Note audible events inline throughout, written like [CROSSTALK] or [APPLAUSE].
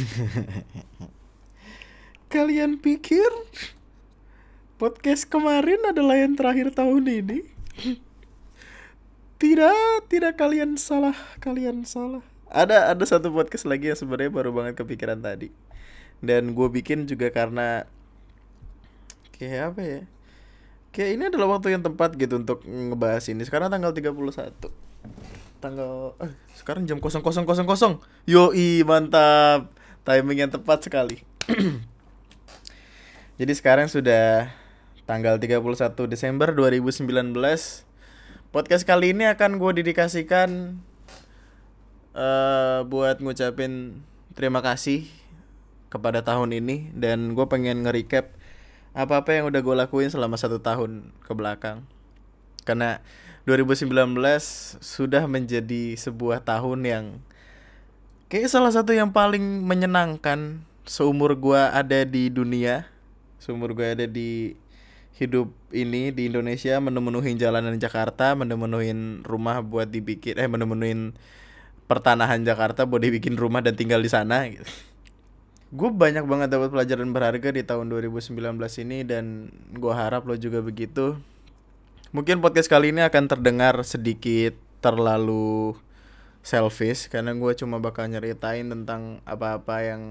[LAUGHS] Kalian pikir podcast kemarin adalah yang terakhir tahun ini? Tidak, tidak kalian salah, kalian salah. Ada ada satu podcast lagi yang sebenarnya baru banget kepikiran tadi. Dan gue bikin juga karena kayak apa ya? Kayak ini adalah waktu yang tepat gitu untuk ngebahas ini. Sekarang tanggal 31 tanggal eh, sekarang jam 00.00 yoi mantap timing yang tepat sekali. [CLEARS THROAT] Jadi sekarang sudah tanggal 31 Desember 2019 podcast kali ini akan gue dedikasikan uh, buat ngucapin terima kasih kepada tahun ini. Dan gue pengen nge-recap apa-apa yang udah gue lakuin selama satu tahun ke belakang. Karena 2019 sudah menjadi sebuah tahun yang kayak salah satu yang paling menyenangkan seumur gua ada di dunia seumur gua ada di hidup ini di Indonesia menemunuhin jalanan Jakarta menemunuhin rumah buat dibikin eh menemunuhin pertanahan Jakarta buat dibikin rumah dan tinggal di sana gitu. Gue banyak banget dapat pelajaran berharga di tahun 2019 ini dan gue harap lo juga begitu Mungkin podcast kali ini akan terdengar sedikit terlalu selfish karena gue cuma bakal nyeritain tentang apa-apa yang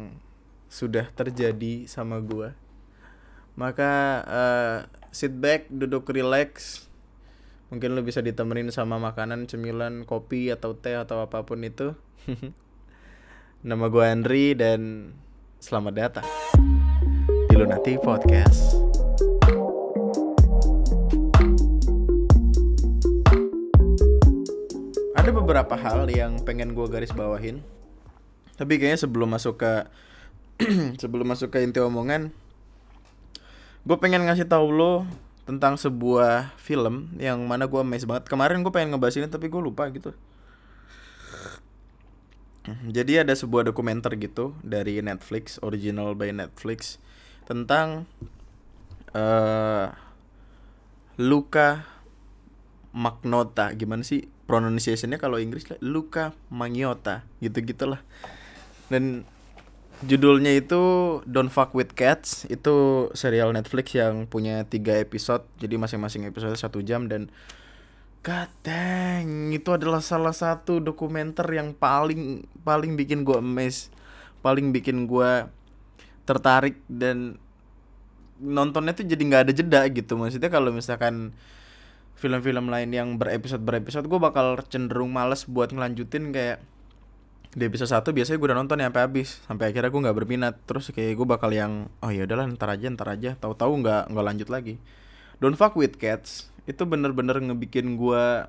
sudah terjadi sama gue. Maka uh, sit back, duduk relax. Mungkin lo bisa ditemenin sama makanan, cemilan, kopi atau teh atau apa pun itu. [LAUGHS] Nama gue Andri dan selamat datang di Lunati Podcast. Ada beberapa hal yang pengen gue garis bawahin. Tapi kayaknya sebelum masuk ke [CLEARS THROAT] sebelum masuk ke inti omongan gue pengen ngasih tahu lo tentang sebuah film yang mana gue amazed banget. Kemarin gue pengen ngebahas ini tapi gue lupa gitu. Jadi ada sebuah dokumenter gitu dari Netflix original by Netflix tentang uh, Luka Magnota. Gimana sih pronunciationnya kalau Inggris? Luka Magnotta gitu gitulah dan judulnya itu Don't Fuck with Cats. Itu serial Netflix yang punya tiga episode. Jadi masing-masing episode satu jam. Dan dang, itu adalah salah satu dokumenter yang paling paling bikin gue emes, paling bikin gue tertarik. Dan nontonnya tuh jadi nggak ada jeda gitu. Maksudnya kalau misalkan film-film lain yang berepisode berepisode gue bakal cenderung males buat ngelanjutin kayak di episode satu biasanya gue udah nonton sampai habis sampai akhirnya gue nggak berminat. Terus kayak gue bakal yang oh ya udahlah ntar aja ntar aja. Tahu-tahu nggak nggak lanjut lagi. Don't fuck with cats. Itu bener-bener ngebikin gue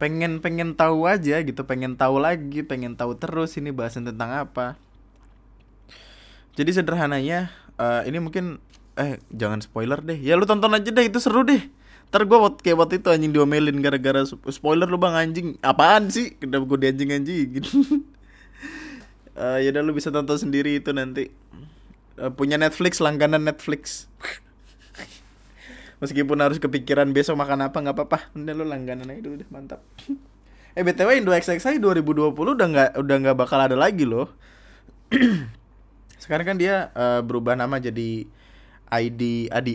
pengen pengen tahu aja gitu pengen tahu lagi pengen tahu terus ini bahasan tentang apa. Jadi sederhananya uh, ini mungkin eh jangan spoiler deh. Ya lu tonton aja deh itu seru deh Ntar gue kayak waktu itu anjing diomelin gara-gara spoiler lu bang anjing. Apaan sih? Kenapa gue di anjing-anjing [LAUGHS] gitu uh, Yaudah lu bisa tonton sendiri itu nanti. Uh, Punya Netflix, langganan Netflix. [LAUGHS] Meskipun harus kepikiran besok makan apa nggak apa-apa. Udah lu langganan aja dulu deh mantap. [LAUGHS] Eh BTW Indo XXI 2020 udah nggak udah nggak bakal ada lagi loh. [CLEARS THROAT] Sekarang kan dia uh, berubah nama jadi ID ID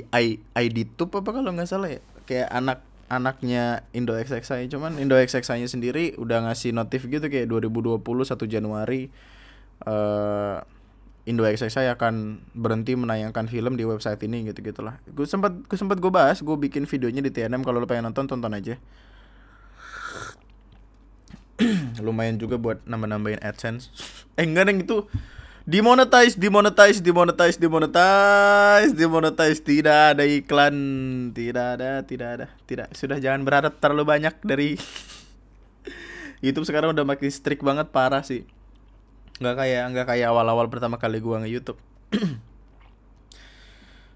ID Tube apa kalau nggak salah ya kayak anak anaknya Indo XXI cuman Indo XXI-nya sendiri udah ngasih notif gitu kayak 2020 1 Januari uh, Indo XXI akan berhenti menayangkan film di website ini gitu gitulah gue sempat gue sempat gue bahas gue bikin videonya di TNM kalau lo pengen nonton tonton aja. [CLEARS THROAT] Lumayan juga buat nambah-nambahin AdSense. [SNIFFS] Eh enggak neng itu Demonetize, demonetize, demonetize, demonetize, demonetize. Tidak ada iklan, tidak ada, tidak ada, tidak. Sudah jangan berharap terlalu banyak dari [LAUGHS] YouTube sekarang udah makin strict banget parah sih. Nggak kayak nggak kayak awal-awal pertama kali gua nge YouTube. [CLEARS THROAT]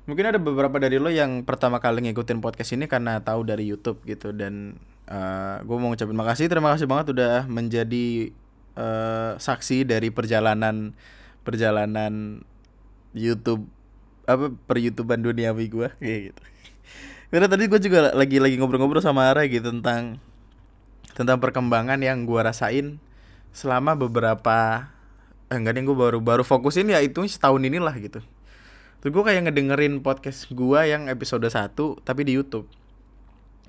Mungkin ada beberapa dari lo yang pertama kali ngikutin podcast ini karena tahu dari YouTube gitu dan uh, gue mau ngucapin makasih, terima kasih banget udah menjadi uh, saksi dari perjalanan perjalanan YouTube apa per YouTubean duniawi gue kayak [LAUGHS] gitu. Karena tadi gue juga lagi lagi ngobrol-ngobrol sama Ara gitu tentang tentang perkembangan yang gue rasain selama beberapa eh enggak deh gue baru baru fokusin ya itu setahun inilah gitu. Terus gue kayak ngedengerin podcast gue yang episode 1 tapi di YouTube.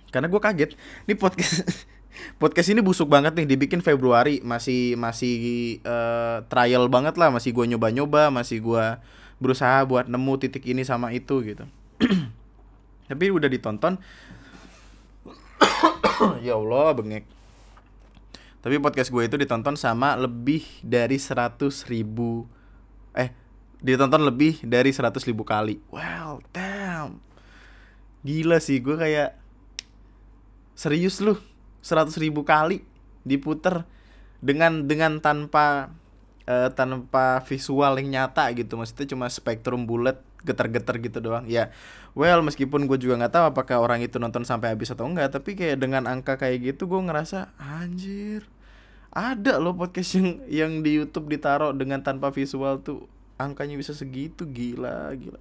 Karena gue kaget ini podcast [LAUGHS] podcast ini busuk banget nih dibikin Februari. Masih masih uh, trial banget lah. Masih gue nyoba-nyoba masih gue berusaha buat nemu titik ini sama itu gitu. [CLEARS THROAT] Tapi udah ditonton. [CLEARS THROAT] Ya Allah bengek. Tapi podcast gue itu ditonton sama lebih dari 100 ribu. Eh ditonton lebih dari 100 ribu kali. Wow damn. Gila sih gue kayak serius lu 100 ribu kali diputer dengan dengan tanpa uh, tanpa visual yang nyata gitu. Maksudnya cuma spektrum bulat getar-getar gitu doang. Ya well meskipun gue juga nggak tahu apakah orang itu nonton sampai habis atau enggak tapi kayak dengan angka kayak gitu gue ngerasa anjir ada loh podcast yang yang di YouTube ditaruh dengan tanpa visual tuh angkanya bisa segitu gila gila.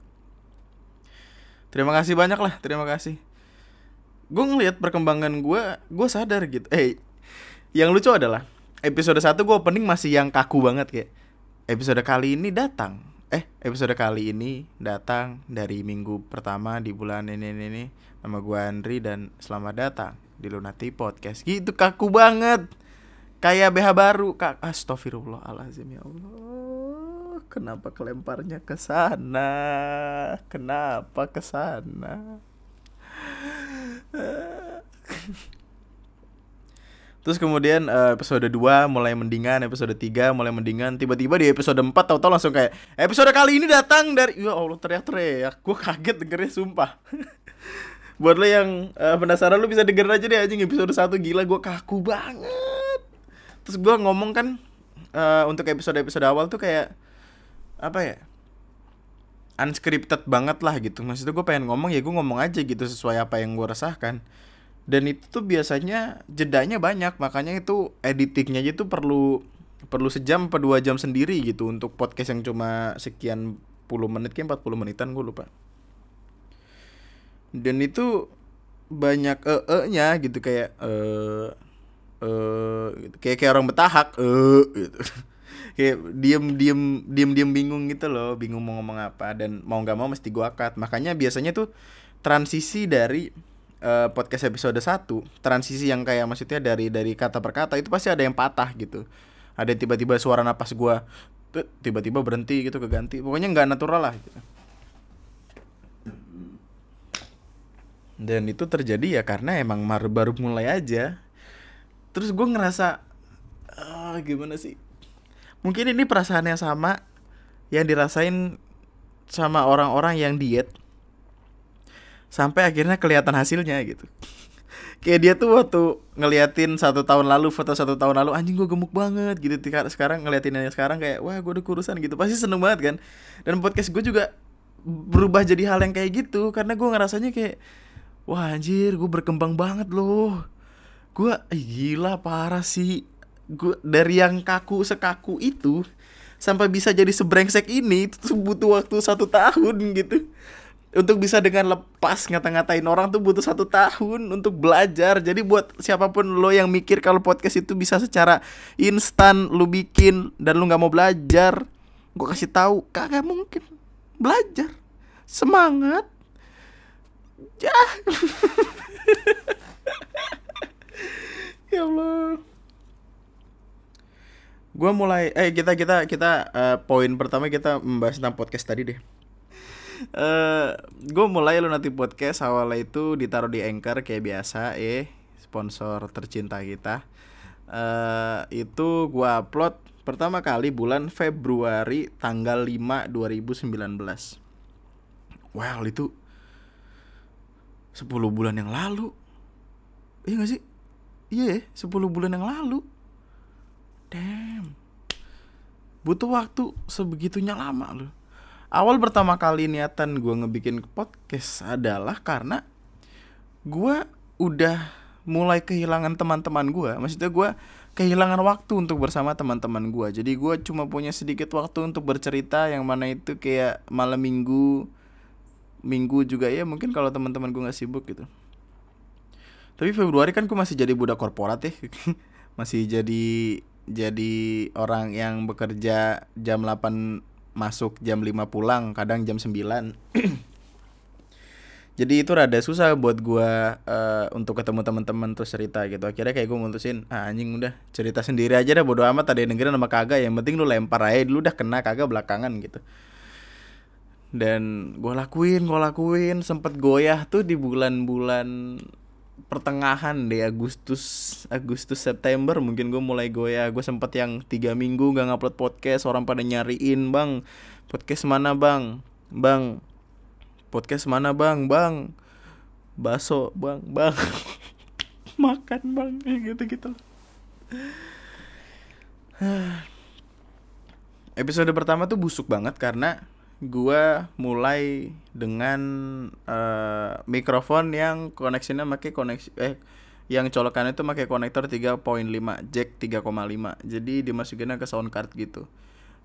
Terima kasih banyak lah terima kasih gue ngeliat perkembangan gue gue sadar gitu. Eh yang lucu adalah episode 1 gue opening masih yang kaku banget kayak episode kali ini datang. Eh episode kali ini datang dari minggu pertama di bulan ini ini, ini. nama gue Andri dan selamat datang di Lunati Podcast. Gitu kaku banget. Kayak BH baru kak. Astagfirullahalazim ya Allah. Kenapa kelemparnya ke sana? Kenapa ke sana [LAUGHS] Terus kemudian uh, episode 2 mulai mendingan, episode 3 mulai mendingan, tiba-tiba di episode 4 tau-tau langsung kayak episode kali ini datang dari ya Allah teriak-teriak. Gue kaget dengernya sumpah. [LAUGHS] Buat lo yang uh, penasaran lo bisa denger aja deh anjing episode 1 gila gue kaku banget. Terus gue ngomong kan uh, untuk episode-episode awal tuh kayak apa ya? Unscripted banget lah gitu. Maksudnya gue pengen ngomong ya gue ngomong aja gitu sesuai apa yang gue resahkan dan itu tuh biasanya jedanya banyak makanya itu editingnya aja tuh perlu perlu sejam atau dua jam sendiri gitu untuk podcast yang cuma sekian puluh menit kayak 40 menitan gue lupa dan itu banyak e e nya gitu kayak eh eh gitu. kayak kayak orang betahak eh gitu kayak diem diem diem diem bingung gitu loh. Bingung mau ngomong apa dan mau nggak mau mesti gua cut. Makanya biasanya tuh transisi dari uh, podcast episode 1 transisi yang kayak maksudnya dari dari kata per kata itu pasti ada yang patah gitu. Ada tiba-tiba suara napas gua tiba-tiba berhenti gitu keganti. Pokoknya nggak natural lah gitu. dan itu terjadi ya karena emang baru baru mulai aja. Terus gue ngerasa ah, gimana sih mungkin ini perasaan yang sama yang dirasain sama orang-orang yang diet sampai akhirnya kelihatan hasilnya gitu. [LAUGHS] Kayak dia tuh waktu ngeliatin satu tahun lalu foto satu tahun lalu anjing gue gemuk banget gitu. Sekarang ngeliatin yang sekarang kayak wah gue udah kurusan gitu. Pasti seneng banget kan? Dan podcast gue juga berubah jadi hal yang kayak gitu karena gue ngerasanya kayak wah anjir gue berkembang banget loh. Gue gila parah sih gue dari yang kaku sekaku itu sampai bisa jadi sebrengsek ini itu tuh butuh waktu satu tahun gitu. Untuk bisa dengan lepas ngata-ngatain orang tuh butuh satu tahun untuk belajar. Jadi buat siapa pun lo yang mikir kalau podcast itu bisa secara instan lo bikin dan lo nggak mau belajar gue kasih tahu kagak mungkin. Belajar. Semangat. Ya. [LAUGHS] Ya Allah gue mulai eh kita kita kita uh, poin pertama kita membahas tentang podcast tadi deh. Uh, eh, gue mulai lu nanti podcast awalnya itu ditaruh di anchor kayak biasa eh sponsor tercinta kita. Uh, itu gue upload pertama kali bulan Februari tanggal 5 2019 wow itu 10 bulan yang lalu. Iya gak sih? Iya yeah, 10 bulan yang lalu damn. Butuh waktu sebegitunya lama loh. Awal pertama kali niatan gue ngebikin podcast adalah karena gue udah mulai kehilangan teman-teman gue maksudnya gue kehilangan waktu untuk bersama teman-teman gue jadi gue cuma punya sedikit waktu untuk bercerita yang mana itu kayak malam minggu minggu juga ya mungkin kalau teman-teman gue nggak sibuk gitu. Tapi Februari kan gue masih jadi budak korporat ya. [LAUGHS] Masih jadi jadi orang yang bekerja jam 8 masuk jam 5 pulang kadang jam 9 [CLEARS THROAT] jadi itu rada susah buat gua uh, untuk ketemu teman-teman terus cerita gitu. Akhirnya kayak gue mutusin ah, anjing udah cerita sendiri aja dah bodo amat ada yang dengerin sama kagak yang penting lu lempar aja dulu udah kena kagak belakangan gitu. Dan gue lakuin gue lakuin sempet goyah tuh di bulan-bulan pertengahan deh Agustus Agustus September. Mungkin gue mulai goyah. Gue sempet yang tiga minggu gak ngupload podcast. Orang pada nyariin bang podcast mana bang? Bang podcast mana bang? Bang baso bang bang. [LAUGHS] Makan bang. Gitu gitu [SIGHS] episode pertama tuh busuk banget karena gua mulai dengan uh, mikrofon yang koneksinya pakai koneksi eh yang colokannya itu pakai konektor 3.5 jack 3,5 jadi dimasukinnya ke sound card gitu.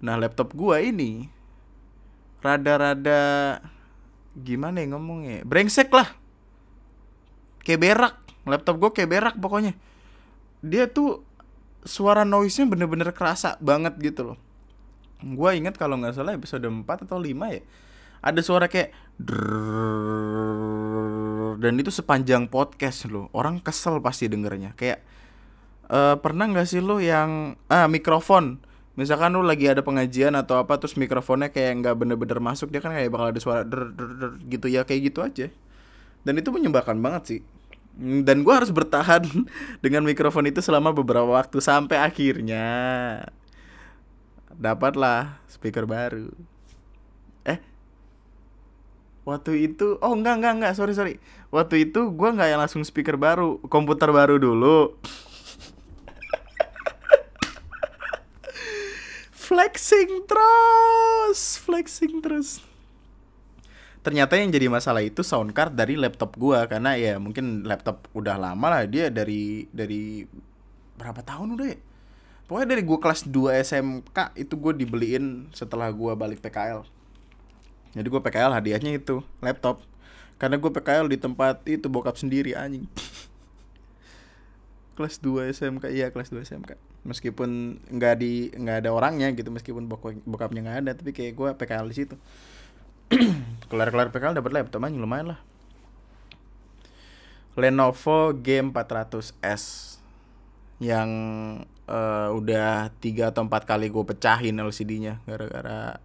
Nah laptop gua ini rada-rada gimana ya ngomongnya brengsek lah. Kayak berak laptop gue kayak berak pokoknya. Dia tuh suara noise nya bener-bener kerasa banget gitu loh gue inget kalau nggak salah episode 4 atau 5 ya ada suara kayak dan itu sepanjang podcast loh orang kesel pasti dengernya kayak uh, pernah nggak sih lo yang ah mikrofon misalkan lu lagi ada pengajian atau apa terus mikrofonnya kayak nggak bener-bener masuk dia kan kayak bakal ada suara der, der, gitu ya kayak gitu aja dan itu menyebalkan banget sih dan gue harus bertahan dengan mikrofon itu selama beberapa waktu sampai akhirnya dapatlah speaker baru. Eh waktu itu oh enggak enggak enggak. Sorry sorry. Waktu itu gue nggak yang langsung speaker baru komputer baru dulu. [LAUGHS] Flexing terus flexing terus. Ternyata yang jadi masalah itu sound card dari laptop gua karena ya mungkin laptop udah lama lah dia dari dari berapa tahun udah ya pokoknya dari gua kelas 2 SMK itu gua dibeliin setelah gua balik PKL jadi gua PKL hadiahnya itu laptop. Karena gua PKL di tempat itu bokap sendiri anjing. [LAUGHS] Kelas 2 SMK iya kelas 2 SMK meskipun nggak di nggak ada orangnya gitu meskipun bokap bokapnya nggak ada tapi kayak gue PKL di situ. [CLEARS THROAT] Kelar kelar PKL dapat laptop aja lumayan lah. Lenovo G400S yang uh, udah tiga atau empat kali gue pecahin LCD-nya gara-gara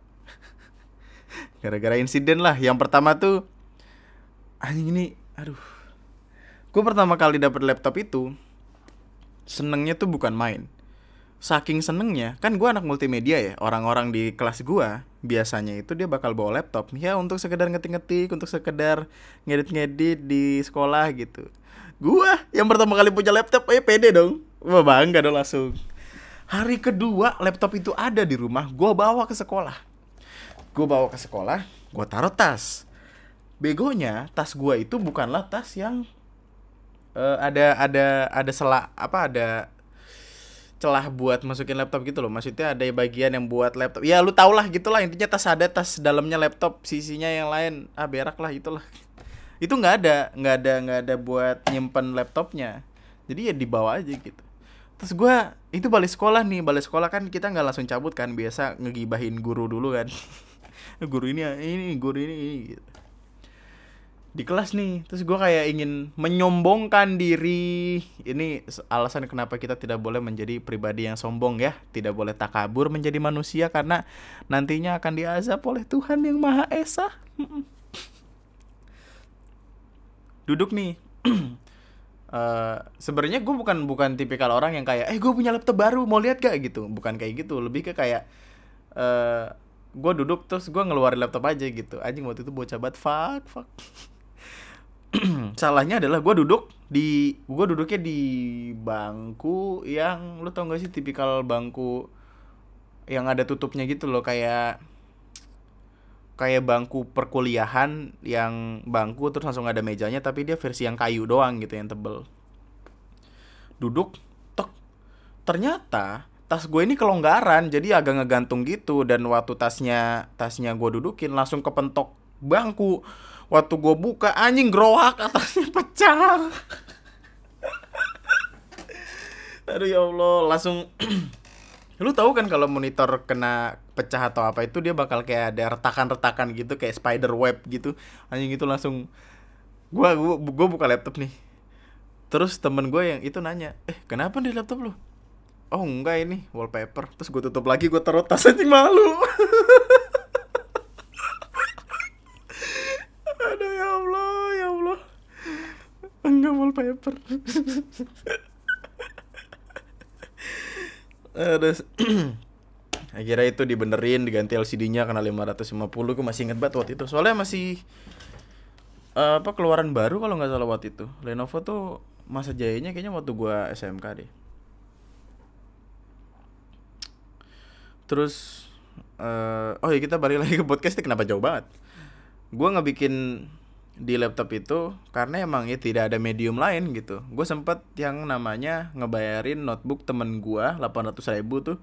[LAUGHS] gara-gara insiden lah. Yang pertama tuh anjing ini aduh. Gue pertama kali dapat laptop itu senengnya tuh bukan main. Saking senengnya kan gue anak multimedia ya orang-orang di kelas gue biasanya itu dia bakal bawa laptop. Ya untuk sekedar ngetik-ngetik untuk sekedar ngedit-ngedit di sekolah gitu. Gue yang pertama kali punya laptop eh pede dong wah bangga dong langsung. Hari kedua laptop itu ada di rumah gue bawa ke sekolah. Gue bawa ke sekolah gue taruh tas. Begonya tas gue itu bukanlah tas yang uh, ada ada ada selak apa ada celah buat masukin laptop gitu loh. Maksudnya ada bagian yang buat laptop. Ya lu tau lah gitulah. Intinya tas ada tas dalamnya laptop sisinya yang lain. Ah berak lah itulah. Itu nggak ada nggak ada nggak ada buat nyimpen laptopnya. Jadi ya dibawa aja gitu terus gue itu balik sekolah nih balik sekolah kan kita nggak langsung cabut kan biasa ngegibahin guru dulu kan. [LAUGHS] Guru ini ini guru ini, ini gitu. Di kelas nih terus gue kayak ingin menyombongkan diri. Ini alasan kenapa kita tidak boleh menjadi pribadi yang sombong ya. Tidak boleh takabur menjadi manusia karena nantinya akan diazab oleh Tuhan yang maha esa. Duduk nih [CLEARS THROAT] uh, sebenarnya gue bukan bukan tipikal orang yang kayak eh gue punya laptop baru mau lihat gak gitu. Bukan kayak gitu. Lebih ke kayak uh, eh, gue duduk terus gue ngeluarin laptop aja gitu. Anjing waktu itu bocah banget. Fuck fuck. [CLEARS THROAT] Salahnya adalah gue duduk di gue duduknya di bangku yang lu tau gak sih tipikal bangku yang ada tutupnya gitu loh. Kayak kayak bangku perkuliahan yang bangku terus langsung ada mejanya tapi dia versi yang kayu doang gitu yang tebel. Duduk tek. Ternyata tas gue ini kelonggaran jadi agak ngegantung gitu. Dan waktu tasnya tasnya gue dudukin langsung kepentok bangku. Waktu gue buka anjing groak atasnya [LAUGHS] pecah. Aduh ya allah langsung [CLEARS THROAT] lu tahu kan kalau monitor kena pecah atau apa itu dia bakal kayak ada retakan-retakan gitu kayak spider web gitu. Anjing itu langsung gua gua, gua buka laptop nih. Terus temen gue yang itu nanya eh kenapa nih laptop lu? Oh enggak ini wallpaper. Terus gue tutup lagi gue taruh tas anjing malu. [LAUGHS] Aduh ya allah ya allah. Enggak wallpaper. [LAUGHS] Aduh. [CLEARS THROAT] akhirnya itu dibenerin diganti LCD-nya karena 550 gue masih inget banget waktu itu. Soalnya masih uh, apa keluaran baru kalau nggak salah waktu itu. Lenovo tuh masa jayanya kayaknya waktu gue SMK deh. Terus uh, oh ya kita balik lagi ke podcast kenapa jauh banget? Gue ngebikin di laptop itu karena emang ya tidak ada medium lain gitu. Gue sempet yang namanya ngebayarin notebook temen gue 800 ribu tuh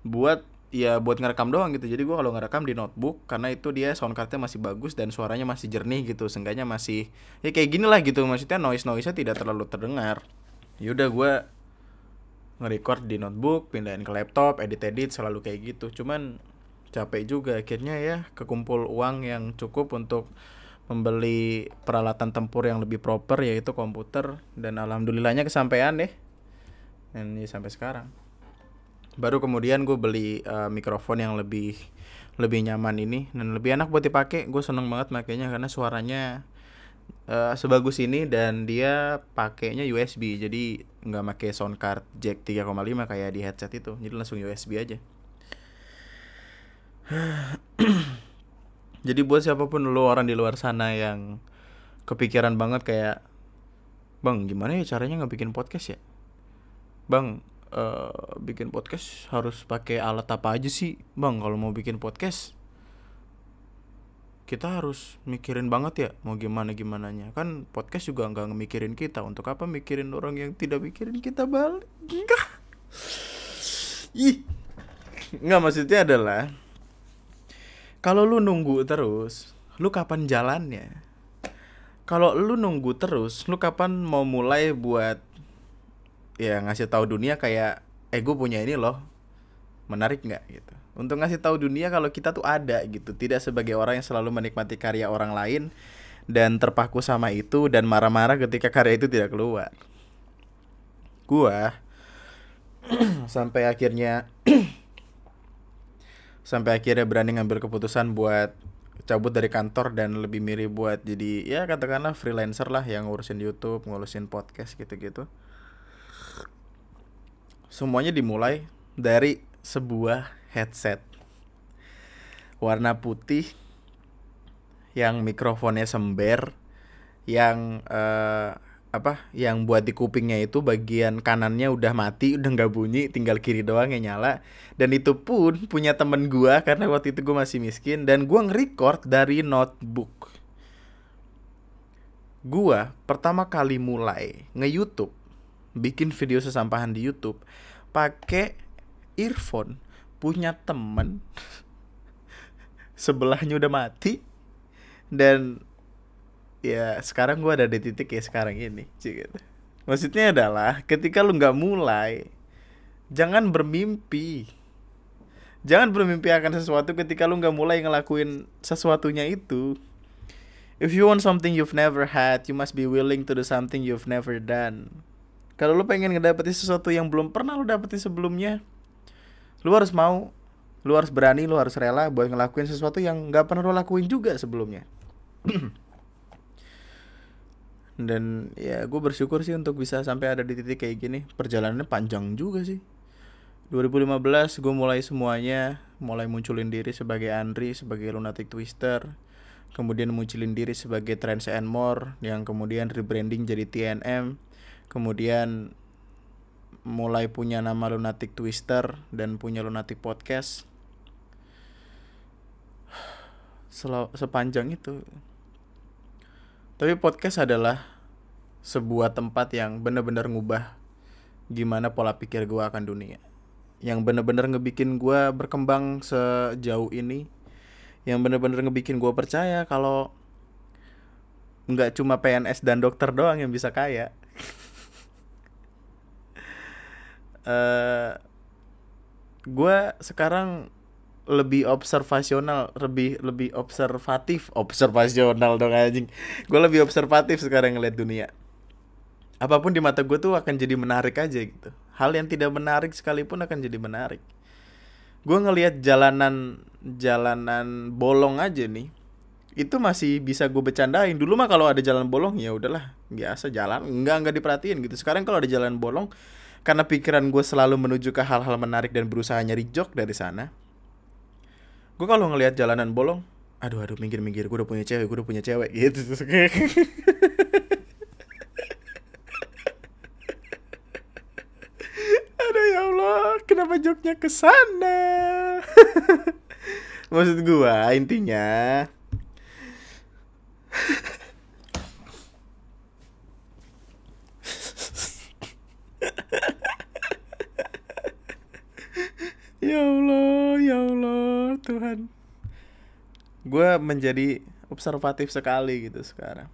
buat ya buat ngerekam doang gitu. Jadi gue kalau ngerekam di notebook karena itu dia sound cardnya masih bagus dan suaranya masih jernih gitu. Seenggaknya masih ya kayak gini lah gitu. Maksudnya noise noise nya tidak terlalu terdengar. Yaudah gue nge-record di notebook pindahin ke laptop edit edit selalu kayak gitu. Cuman capek juga. Akhirnya ya kekumpul uang yang cukup untuk membeli peralatan tempur yang lebih proper yaitu komputer. Dan alhamdulillahnya kesampaian deh. Dan ini sampai sekarang baru kemudian gue beli uh, mikrofon yang lebih lebih nyaman ini dan lebih enak buat dipakai. Gue seneng banget makanya karena suaranya uh, sebagus ini dan dia pakainya USB jadi nggak pakai sound card jack 3,5 kayak di headset itu. Jadi langsung USB aja. [CLEARS THROAT] Jadi buat siapa pun lo orang di luar sana yang kepikiran banget kayak bang gimana ya caranya nggak bikin podcast ya? Bang uh, bikin podcast harus pakai alat apa aja sih bang? Kalau mau bikin podcast kita harus mikirin banget ya mau gimana gimana nya kan podcast juga nggak mikirin kita. Untuk apa mikirin orang yang tidak mikirin kita balik? Enggak ih. Nggak maksudnya adalah kalau lu nunggu terus lu kapan jalannya? Kalau lu nunggu terus lu kapan mau mulai buat ya ngasih tahu dunia kayak eh gue punya ini loh menarik nggak? Gitu. Untuk ngasih tahu dunia kalau kita tuh ada gitu tidak sebagai orang yang selalu menikmati karya orang lain dan terpaku sama itu dan marah-marah ketika karya itu tidak keluar. Gua [CLEARS THROAT] sampai akhirnya [CLEARS THROAT] sampai akhirnya berani ngambil keputusan buat cabut dari kantor dan lebih mirip buat jadi ya katakanlah freelancer lah yang ngurusin YouTube, ngurusin podcast gitu-gitu. Semuanya dimulai dari sebuah headset. Warna putih yang mikrofonnya sember yang uh, apa yang buat di kupingnya itu bagian kanannya udah mati udah nggak bunyi tinggal kiri doang yang nyala. Dan itu pun punya temen gua karena waktu itu gua masih miskin dan gua nge-record dari notebook. Gua pertama kali mulai nge-YouTube bikin video sesampahan di YouTube pakai earphone punya temen [LAUGHS] sebelahnya udah mati dan ya sekarang gue ada di titik ya sekarang ini gitu. maksudnya adalah ketika lu nggak mulai jangan bermimpi. Jangan bermimpi akan sesuatu ketika lu nggak mulai ngelakuin sesuatunya itu. If you want something you've never had you must be willing to do something you've never done kalau lu pengen ngedapetin sesuatu yang belum pernah lu dapetin sebelumnya lu harus mau lu harus berani lu harus rela buat ngelakuin sesuatu yang nggak pernah lu lakuin juga sebelumnya. [CLEARS THROAT] Dan ya gue bersyukur sih untuk bisa sampai ada di titik kayak gini. Perjalanannya panjang juga sih. 2015 gue mulai semuanya mulai munculin diri sebagai Andri sebagai lunatic twister kemudian munculin diri sebagai Trends and More yang kemudian rebranding jadi TNM kemudian mulai punya nama lunatic twister dan punya lunatic podcast sepanjang itu tapi podcast adalah sebuah tempat yang bener-bener ngubah gimana pola pikir gue akan dunia. Yang bener-bener ngebikin gue berkembang sejauh ini. Yang bener-bener ngebikin gue percaya kalau nggak cuma PNS dan dokter doang yang bisa kaya. Uh, gue sekarang lebih observasional lebih lebih observatif. Observasional dong anjing. Gue lebih observatif sekarang ngeliat dunia. Apa pun di mata gue tuh akan jadi menarik aja gitu. Hal yang tidak menarik sekalipun akan jadi menarik. Gue ngelihat jalanan jalanan bolong aja nih itu masih bisa gue bercandain. Dulu mah kalau ada jalan bolong ya udahlah biasa jalan. Enggak enggak diperhatiin gitu. Sekarang kalau ada jalan bolong karena pikiran gue selalu menuju ke hal-hal menarik dan berusaha nyari jok dari sana. Gue kalau ngelihat jalanan bolong aduh aduh minggir minggir gue udah punya cewek gue udah punya cewek gitu. [LAUGHS] Aduh ya Allah kenapa joknya ke sana? [LAUGHS] Maksud gue intinya ya Allah ya Allah Tuhan gue menjadi observatif sekali gitu sekarang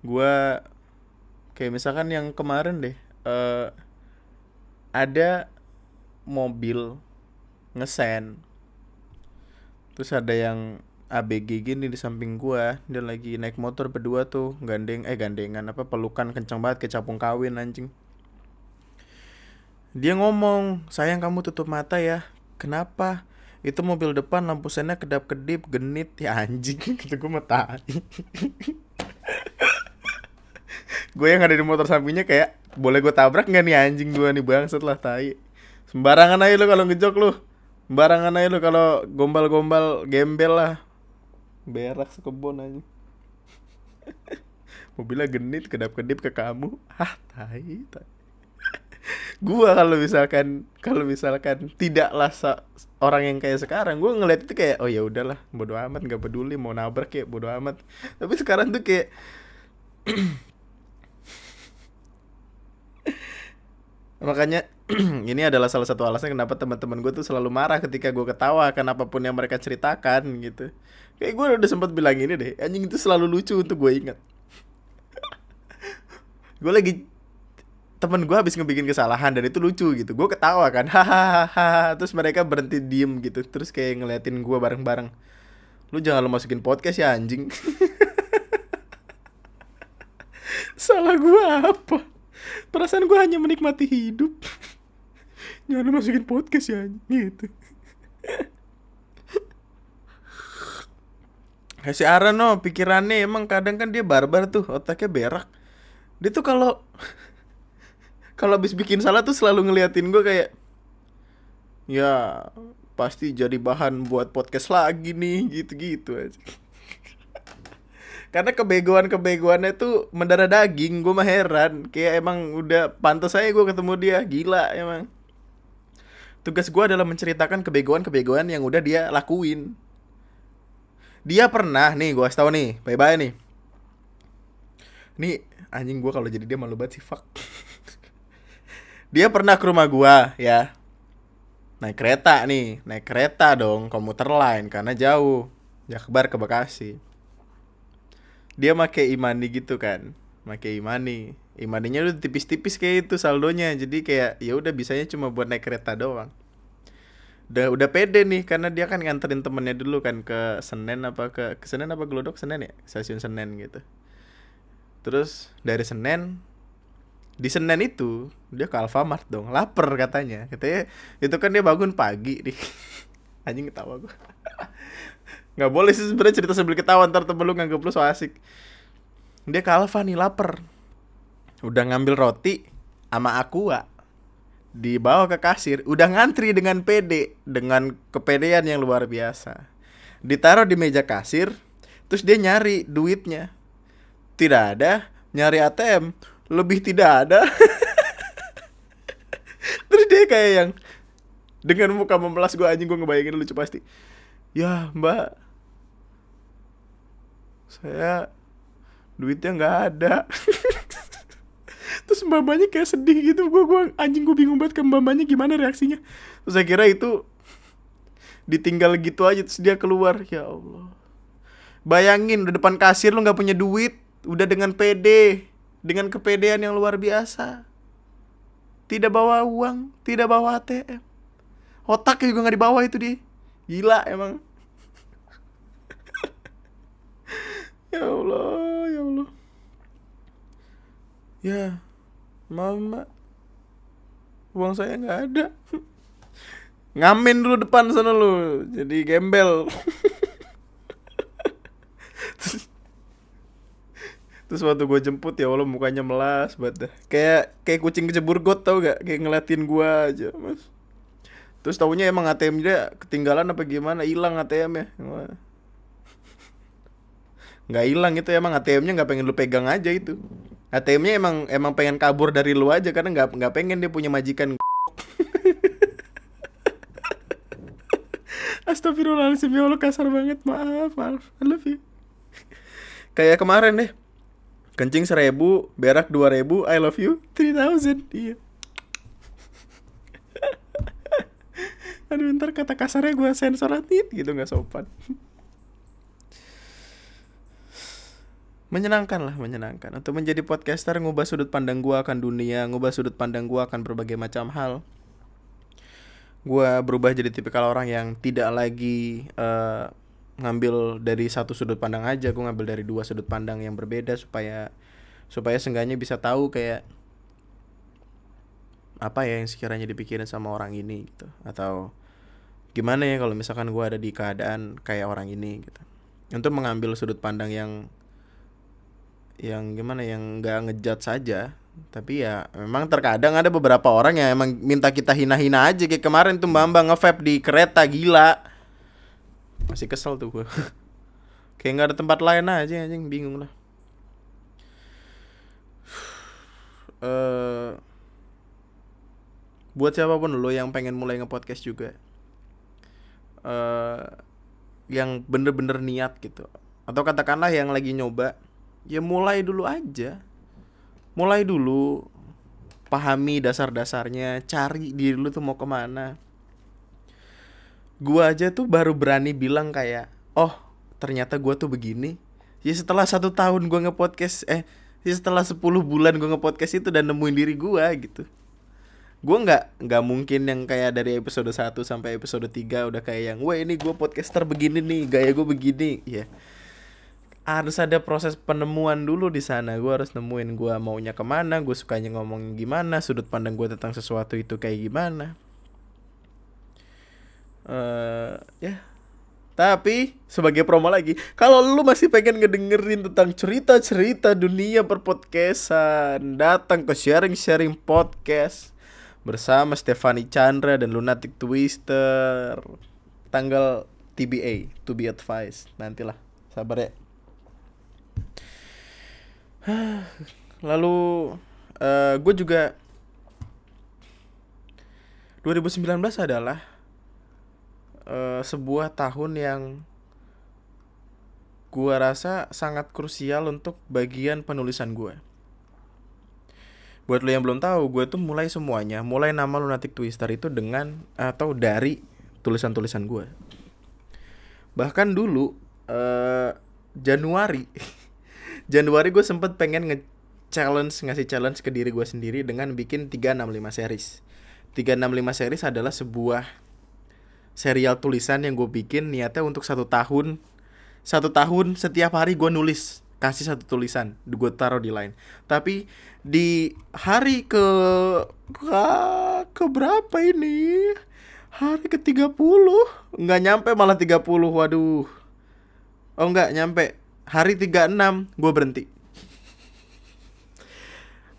gue kayak misalkan yang kemarin deh uh, ada mobil ngesen terus ada yang ABG gini di samping gua dia lagi naik motor berdua tuh gandeng eh gandengan apa pelukan kencang banget kayak capung kawin anjing dia ngomong, sayang kamu tutup mata ya. Kenapa? Itu mobil depan lampu sennya kedap-kedip, genit. Ya anjing, [LAUGHS] gitu gue mau gue yang ada di motor sampingnya kayak, boleh gue tabrak gak nih anjing gue nih bang setelah tai. Sembarangan aja lu kalau ngejok lu. Sembarangan aja lu kalau gombal-gombal gembel lah. Berak sekebon aja. [LAUGHS] Mobilnya genit kedap-kedip ke kamu. Ah, tai, tai gua kalau misalkan kalau misalkan tidaklah orang yang kayak sekarang gua ngeliat itu kayak oh ya udahlah bodo amat nggak peduli mau nabrak kayak bodo amat. Tapi sekarang tuh kayak [CLEARS THROAT] makanya [CLEARS THROAT] ini adalah salah satu alasan kenapa teman-teman gue tuh selalu marah ketika gue ketawa kan apa pun yang mereka ceritakan gitu. Kayak gue udah sempat bilang ini deh anjing itu selalu lucu untuk gue ingat. [LAUGHS] Gue lagi temen gue habis ngebikin kesalahan dan itu lucu gitu. Gue ketawa kan. [LAUGHS] Hahaha. Terus mereka berhenti diem gitu. Terus kayak ngeliatin gue bareng-bareng. Lu jangan lu masukin podcast ya anjing. [LAUGHS] Salah gue apa? Perasaan gue hanya menikmati hidup. [LAUGHS] Jangan lu masukin podcast ya anjing. Gitu. Kayak si Aaron no, pikirannya emang kadang kan dia barbar tuh, otaknya berak. Dia tuh kalau kalau habis bikin salah tuh selalu ngeliatin gue kayak ya pasti jadi bahan buat podcast lagi nih gitu-gitu aja. Karena kebegoan-kebegoannya tuh mendarah daging gue mah heran. Kayak emang udah pantas saya gue ketemu dia gila emang. Tugas gue adalah menceritakan kebegoan-kebegoan yang udah dia lakuin. Dia pernah nih gue tau nih bye bye nih. Nih anjing gue kalau jadi dia malu banget sih fuck dia pernah ke rumah gua ya. Naik kereta nih naik kereta dong komuter lain karena jauh. Jakbar ke Bekasi. Dia make imani gitu kan make imani. Imaninya udah tipis-tipis kayak itu saldonya jadi kayak ya udah bisanya cuma buat naik kereta doang. Udah udah pede nih karena dia kan nganterin temennya dulu kan ke Senen apa ke, ke Senen apa Glodok Senen ya? Stasiun Senen gitu. Terus dari Senen di Senin itu dia ke Alfamart dong. Lapar katanya. Katanya itu kan dia bangun pagi nih. [LAUGHS] Anjing ketawa gue [LAUGHS] nggak boleh sih sebenarnya cerita sambil ketawa ntar temen lu nganggep lu so asik. Dia ke Alfa nih lapar. Udah ngambil roti sama aqua. Dibawa ke kasir. Udah ngantri dengan PD dengan kepedean yang luar biasa. Ditaruh di meja kasir terus dia nyari duitnya. Tidak ada nyari ATM lebih tidak ada. [LAUGHS] Terus dia kayak yang dengan muka memelas gue anjing gue ngebayangin lucu pasti. Ya mbak. Saya duitnya nggak ada. [LAUGHS] Terus mbak kayak sedih gitu. Gue gue anjing gue bingung banget ke mbak gimana reaksinya. Terus saya kira itu ditinggal gitu aja terus dia keluar. Ya Allah. Bayangin udah depan kasir lu nggak punya duit udah dengan PD dengan kepedean yang luar biasa. Tidak bawa uang, tidak bawa ATM. otaknya juga nggak di bawah itu dia gila emang. [LAUGHS] Ya Allah ya Allah. Ya mama uang saya nggak ada. [LAUGHS] Ngamin dulu depan sana lu jadi gembel [LAUGHS] terus, terus waktu gue jemput ya Allah mukanya melas banget dah. Kayak kayak kucing kecebur got tau gak? Kayak ngeliatin gue aja mas. Terus taunya emang ATM dia ketinggalan apa gimana? Hilang ATM ya. [LAUGHS] Nggak hilang itu emang ATM-nya nggak pengen lu pegang aja itu. ATM-nya emang emang pengen kabur dari lu aja karena nggak nggak pengen dia punya majikan. [LAUGHS] Astagfirullahaladzim ya Allah kasar banget. Maaf maaf. I love you. Kayak kemarin deh kencing seribu berak dua ribu I love you three thousand. Iya. [LAUGHS] Aduh ntar kata kasarnya gue sensor tit gitu nggak sopan. Menyenangkan lah menyenangkan. Untuk menjadi podcaster ngubah sudut pandang gua akan dunia ngubah sudut pandang gua akan berbagai macam hal. Gua berubah jadi tipikal orang yang tidak lagi uh, ngambil dari satu sudut pandang aja gua ngambil dari dua sudut pandang yang berbeda supaya supaya seenggaknya bisa tahu kayak apa ya yang sekiranya dipikirin sama orang ini gitu. Atau gimana ya kalau misalkan gua ada di keadaan kayak orang ini gitu. Untuk mengambil sudut pandang yang yang gimana yang nggak ngejat saja. Tapi ya memang terkadang ada beberapa orang yang emang minta kita hina-hina aja. Kayak kemarin tuh mbak ngevape di kereta gila masih kesel tuh gue [LAUGHS] kayak nggak ada tempat lain aja anjing. Bingung lah uh, [SIGHS] buat siapa pun lo yang pengen mulai nge-podcast juga uh, yang bener-bener niat gitu atau katakanlah yang lagi nyoba ya mulai dulu aja. Mulai dulu pahami dasar-dasarnya cari diri lu tuh mau ke mana gua aja tuh baru berani bilang kayak oh ternyata gua tuh begini. Ya setelah satu tahun gua ngepodcast eh ya setelah 10 bulan gua ngepodcast itu dan nemuin diri gua gitu. Gue nggak nggak mungkin yang kayak dari episode 1 sampai episode 3 udah kayak yang wah ini gue podcaster begini nih gaya gue begini. Ya. Harus ada proses penemuan dulu di sana. Gue harus nemuin gue maunya ke mana gue sukanya ngomong gimana sudut pandang gue tentang sesuatu itu kayak gimana uh, ya. Tapi sebagai promo lagi kalau lu masih pengen ngedengerin tentang cerita-cerita dunia perpodcastan datang ke sharing-sharing podcast bersama Stefani Chandra dan Lunatic Twister. Tanggal TBA to be advised. Nantilah sabar ya. [SIGHS] Lalu uh, gue juga 2019 adalah uh, sebuah tahun yang gue rasa sangat krusial untuk bagian penulisan gue. Buat lo yang belum tahu, gue tuh mulai semuanya, mulai nama Lunatic Twister itu dengan atau dari tulisan-tulisan gue. Bahkan dulu uh, Januari [LAUGHS] Januari gue sempet pengen nge challenge ngasih challenge ke diri gue sendiri dengan bikin 365 series. 365 series adalah sebuah serial tulisan yang gue bikin niatnya untuk satu tahun. Satu tahun setiap hari gue nulis kasih satu tulisan gue taruh di line. Tapi di hari ke ke, ke berapa ini? Hari ke 30 nggak nyampe malah 30 waduh. Oh nggak nyampe. Hari 36 gue berhenti.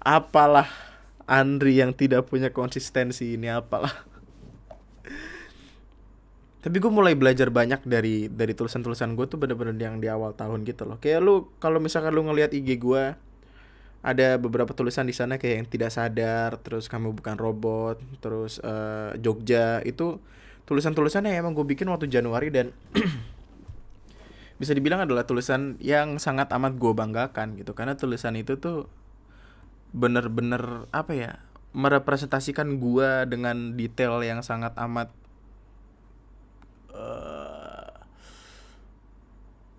Apalah Andri yang tidak punya konsistensi ini apalah tapi gue mulai belajar banyak dari dari tulisan-tulisan gue tuh bener-bener yang di awal tahun gitu loh. Kayak lu kalau misalkan lu ngelihat IG gue ada beberapa tulisan di sana kayak yang tidak sadar terus kamu bukan robot terus uh, Jogja itu tulisan-tulisannya emang gue bikin waktu Januari dan [CLEARS THROAT] bisa dibilang adalah tulisan yang sangat amat gue banggakan gitu. Karena tulisan itu tuh bener-bener apa ya merepresentasikan gue dengan detail yang sangat amat uh,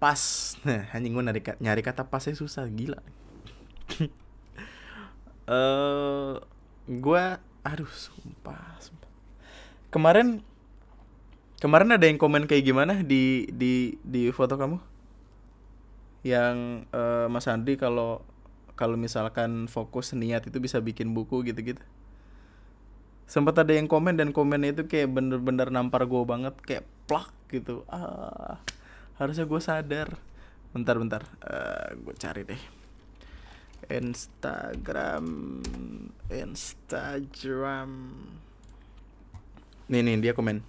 pas. Nah anjing gue nyari, nyari kata pasnya susah gila. Uh, [LAUGHS] eh, gue aduh sumpah, sumpah. Kemarin kemarin ada yang komen kayak gimana di di di foto kamu? Yang uh, Mas Andi kalau kalau misalkan fokus niat itu bisa bikin buku gitu-gitu sempat ada yang komen dan komennya itu kayak bener-bener nampar gue banget kayak plak gitu. Ah harusnya gue sadar. Bentar bentar. Uh, eh, gue cari deh. Instagram Instagram. Nih nih dia komen.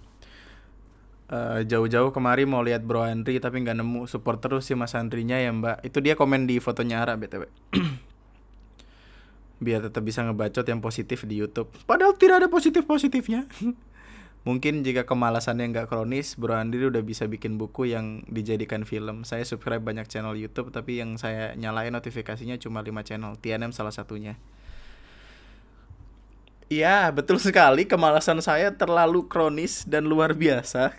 Uh, jauh-jauh kemari mau lihat Bro Andri tapi nggak nemu support terus sih Mas Andrinya ya Mbak. Itu dia komen di fotonya Ara BTW. [CLEARS THROAT] Biar tetap bisa ngebacot yang positif di YouTube. Padahal tidak ada positif-positifnya. [LAUGHS] Mungkin jika kemalasannya nggak kronis, Bro Andri udah bisa bikin buku yang dijadikan film. Saya subscribe banyak channel YouTube, tapi yang saya nyalain notifikasinya cuma 5 channel. TNM salah satunya. Iya, betul sekali. Kemalasan saya terlalu kronis dan luar biasa.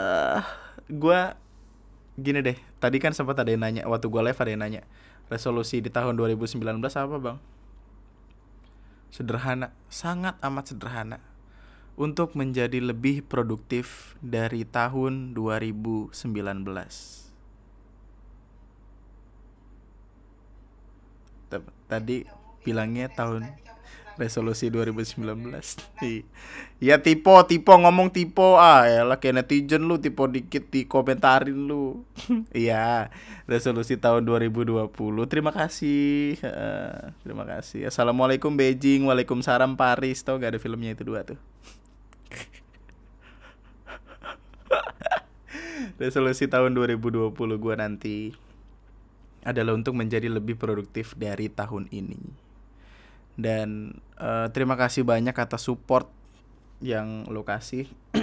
uh, [LAUGHS] gua gini deh. Tadi kan sempat ada yang nanya waktu gua live ada yang nanya. Resolusi di tahun 2019 apa, Bang? Sederhana, sangat amat sederhana. Untuk menjadi lebih produktif dari tahun 2019. Tadi bilangnya tahun resolusi 2019 ya tipe tipe ngomong tipe. Ah ya lah kayak netizen lu tipe dikit di komentarin lu. [LAUGHS] Iya resolusi tahun 2020 terima kasih. Terima kasih. Assalamualaikum Beijing. Waalaikumsalam Paris. Tau gak ada filmnya itu dua tuh? [LAUGHS] Resolusi tahun 2020 gua nanti adalah untuk menjadi lebih produktif dari tahun ini dan uh, terima kasih banyak atas support yang lo kasih. [CLEARS THROAT]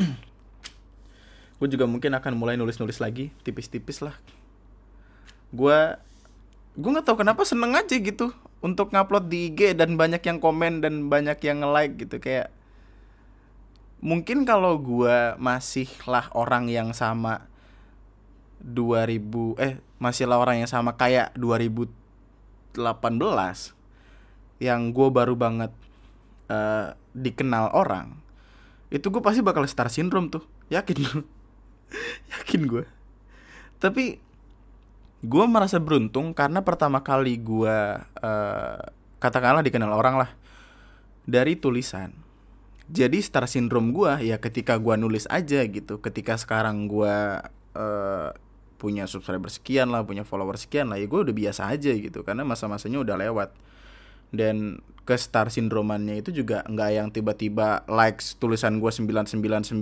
Gue juga mungkin akan mulai nulis-nulis lagi tipis-tipis lah. Gue gue nggak tahu kenapa seneng aja gitu untuk ngupload di IG dan banyak yang komen dan banyak yang nge-like gitu. Kayak mungkin kalau gue masih lah orang yang sama 2000 eh masih lah orang yang sama kayak 2018 yang gue baru banget uh, dikenal orang itu gue pasti bakal star syndrome tuh. Yakin [LAUGHS] yakin gue tapi gue merasa beruntung karena pertama kali gue uh, katakanlah dikenal orang lah dari tulisan. Jadi star syndrome gue ya ketika gue nulis aja gitu ketika sekarang gue uh, punya subscriber sekian lah punya follower sekian lah ya gue udah biasa aja gitu karena masa-masanya udah lewat dan ke star sindromannya itu juga nggak yang tiba-tiba likes tulisan gue 999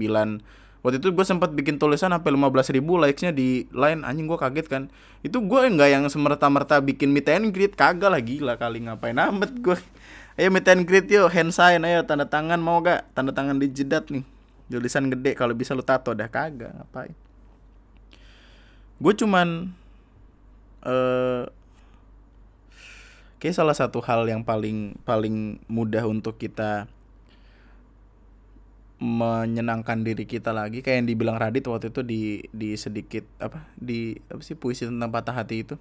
waktu itu gue sempat bikin tulisan sampai 15 ribu likesnya di line. Anjing gue kaget kan. Itu gue nggak yang semerta-merta bikin meet and greet. Kagak lah kali. Ngapain amat gue ayo meet and greet yuk hand sign. Ayo tanda tangan mau gak tanda tangan di jedat nih. Tulisan gede kalau bisa lu tato. Dah kagak. Ngapain? Gue cuman eh uh, kayak salah satu hal yang paling paling mudah untuk kita menyenangkan diri kita lagi kayak yang dibilang Radit waktu itu di di sedikit apa di apa sih puisi tentang patah hati itu.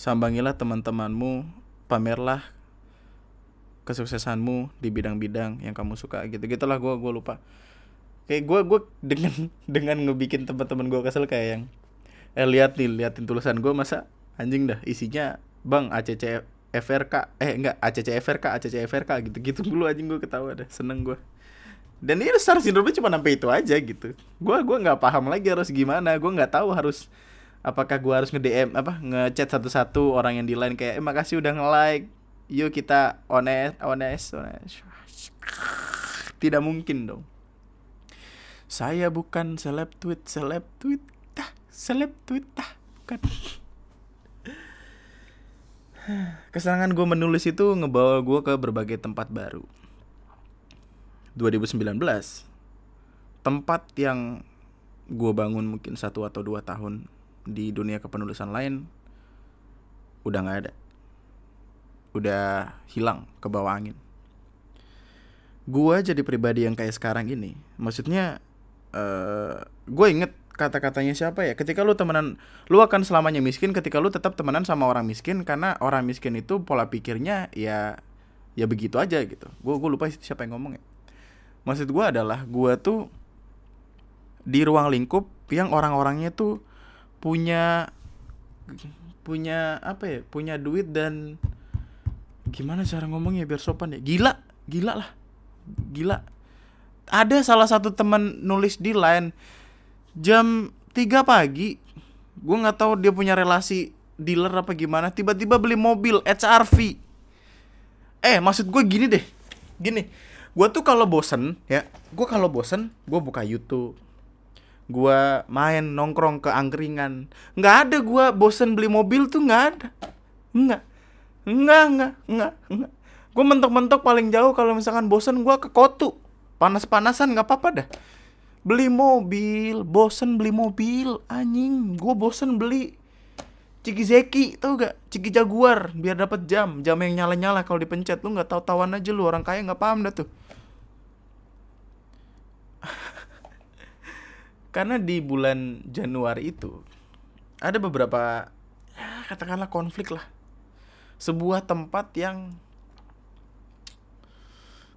Sambangilah teman-temanmu pamerlah kesuksesanmu di bidang-bidang yang kamu suka gitu. Gitulah gue gue lupa. Kayak gue gue dengan [LAUGHS] dengan ngebikin teman-teman gue kesel kayak yang eh lihat nih liatin tulisan gue masa anjing dah isinya bang ACC FRK eh enggak ACC FRK ACC FRK gitu. Gitu dulu anjing gue ketawa dah seneng gue dan ini star syndrome cuma sampai itu aja gitu. Gue gua nggak paham lagi harus gimana. Gue nggak tahu harus apakah gue harus nge DM apa ngechat satu-satu orang yang di line kayak eh, makasih udah nge like yuk kita honest honest honest tidak mungkin dong. Saya bukan seleb tweet seleb tweet tah seleb tweet tah bukan Kesenangan gue menulis itu ngebawa gue ke berbagai tempat baru. 2019, tempat yang gue bangun mungkin satu atau dua tahun di dunia kepenulisan lain udah nggak ada, udah hilang ke bawah angin. Gue jadi pribadi yang kayak sekarang ini, maksudnya uh, gue inget kata-katanya siapa ya? Ketika lu temenan lu akan selamanya miskin ketika lu tetap temenan sama orang miskin karena orang miskin itu pola pikirnya ya ya begitu aja gitu. Gue gue lupa siapa yang ngomong ya. Maksud gue adalah gue tuh di ruang lingkup yang orang-orangnya tuh punya punya apa ya? Punya duit dan gimana cara ngomongnya biar sopan ya? Gila gila lah. Gila. Ada salah satu teman nulis di line jam 3 pagi gue nggak tahu dia punya relasi dealer apa gimana tiba-tiba beli mobil HRV eh maksud gue gini deh gini. Gue tuh kalau bosen ya gue kalau bosen gue buka YouTube. Gue main nongkrong ke angkringan. Nggak ada gue bosen beli mobil tuh nggak ada. Nggak. Nggak nggak nggak nggak. Gue mentok-mentok paling jauh kalau misalkan bosen gue ke kotu. Panas-panasan nggak apa-apa dah beli mobil bosen beli mobil anjing. Gue bosen beli Ciki Zeki tau gak? Ciki Jaguar biar dapat jam. Jam yang nyala nyala kalau dipencet. Lu nggak tahu tawan aja lu orang kaya nggak paham dah tuh. [LAUGHS] Karena di bulan Januari itu ada beberapa ya, katakanlah konflik lah. Sebuah tempat yang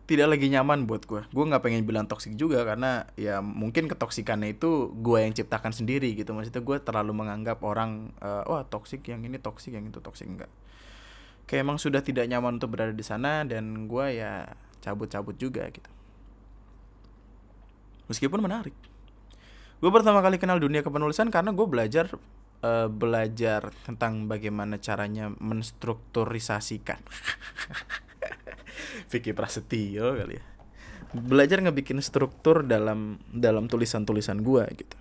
tidak lagi nyaman buat gue gue nggak pengen bilang toksik juga karena ya mungkin ketoksikannya itu gue yang ciptakan sendiri gitu. Maksudnya gue terlalu menganggap orang uh, wah toksik yang ini toksik yang itu toksik enggak kayak emang sudah tidak nyaman untuk berada di sana dan gue ya cabut-cabut juga gitu. Meskipun menarik. Gue pertama kali kenal dunia kepenulisan karena gue belajar uh, belajar tentang bagaimana caranya menstrukturisasikan [LAUGHS] [LAUGHS] Vicky Prasetyo kali ya. Belajar ngebikin struktur dalam dalam tulisan-tulisan gue gitu.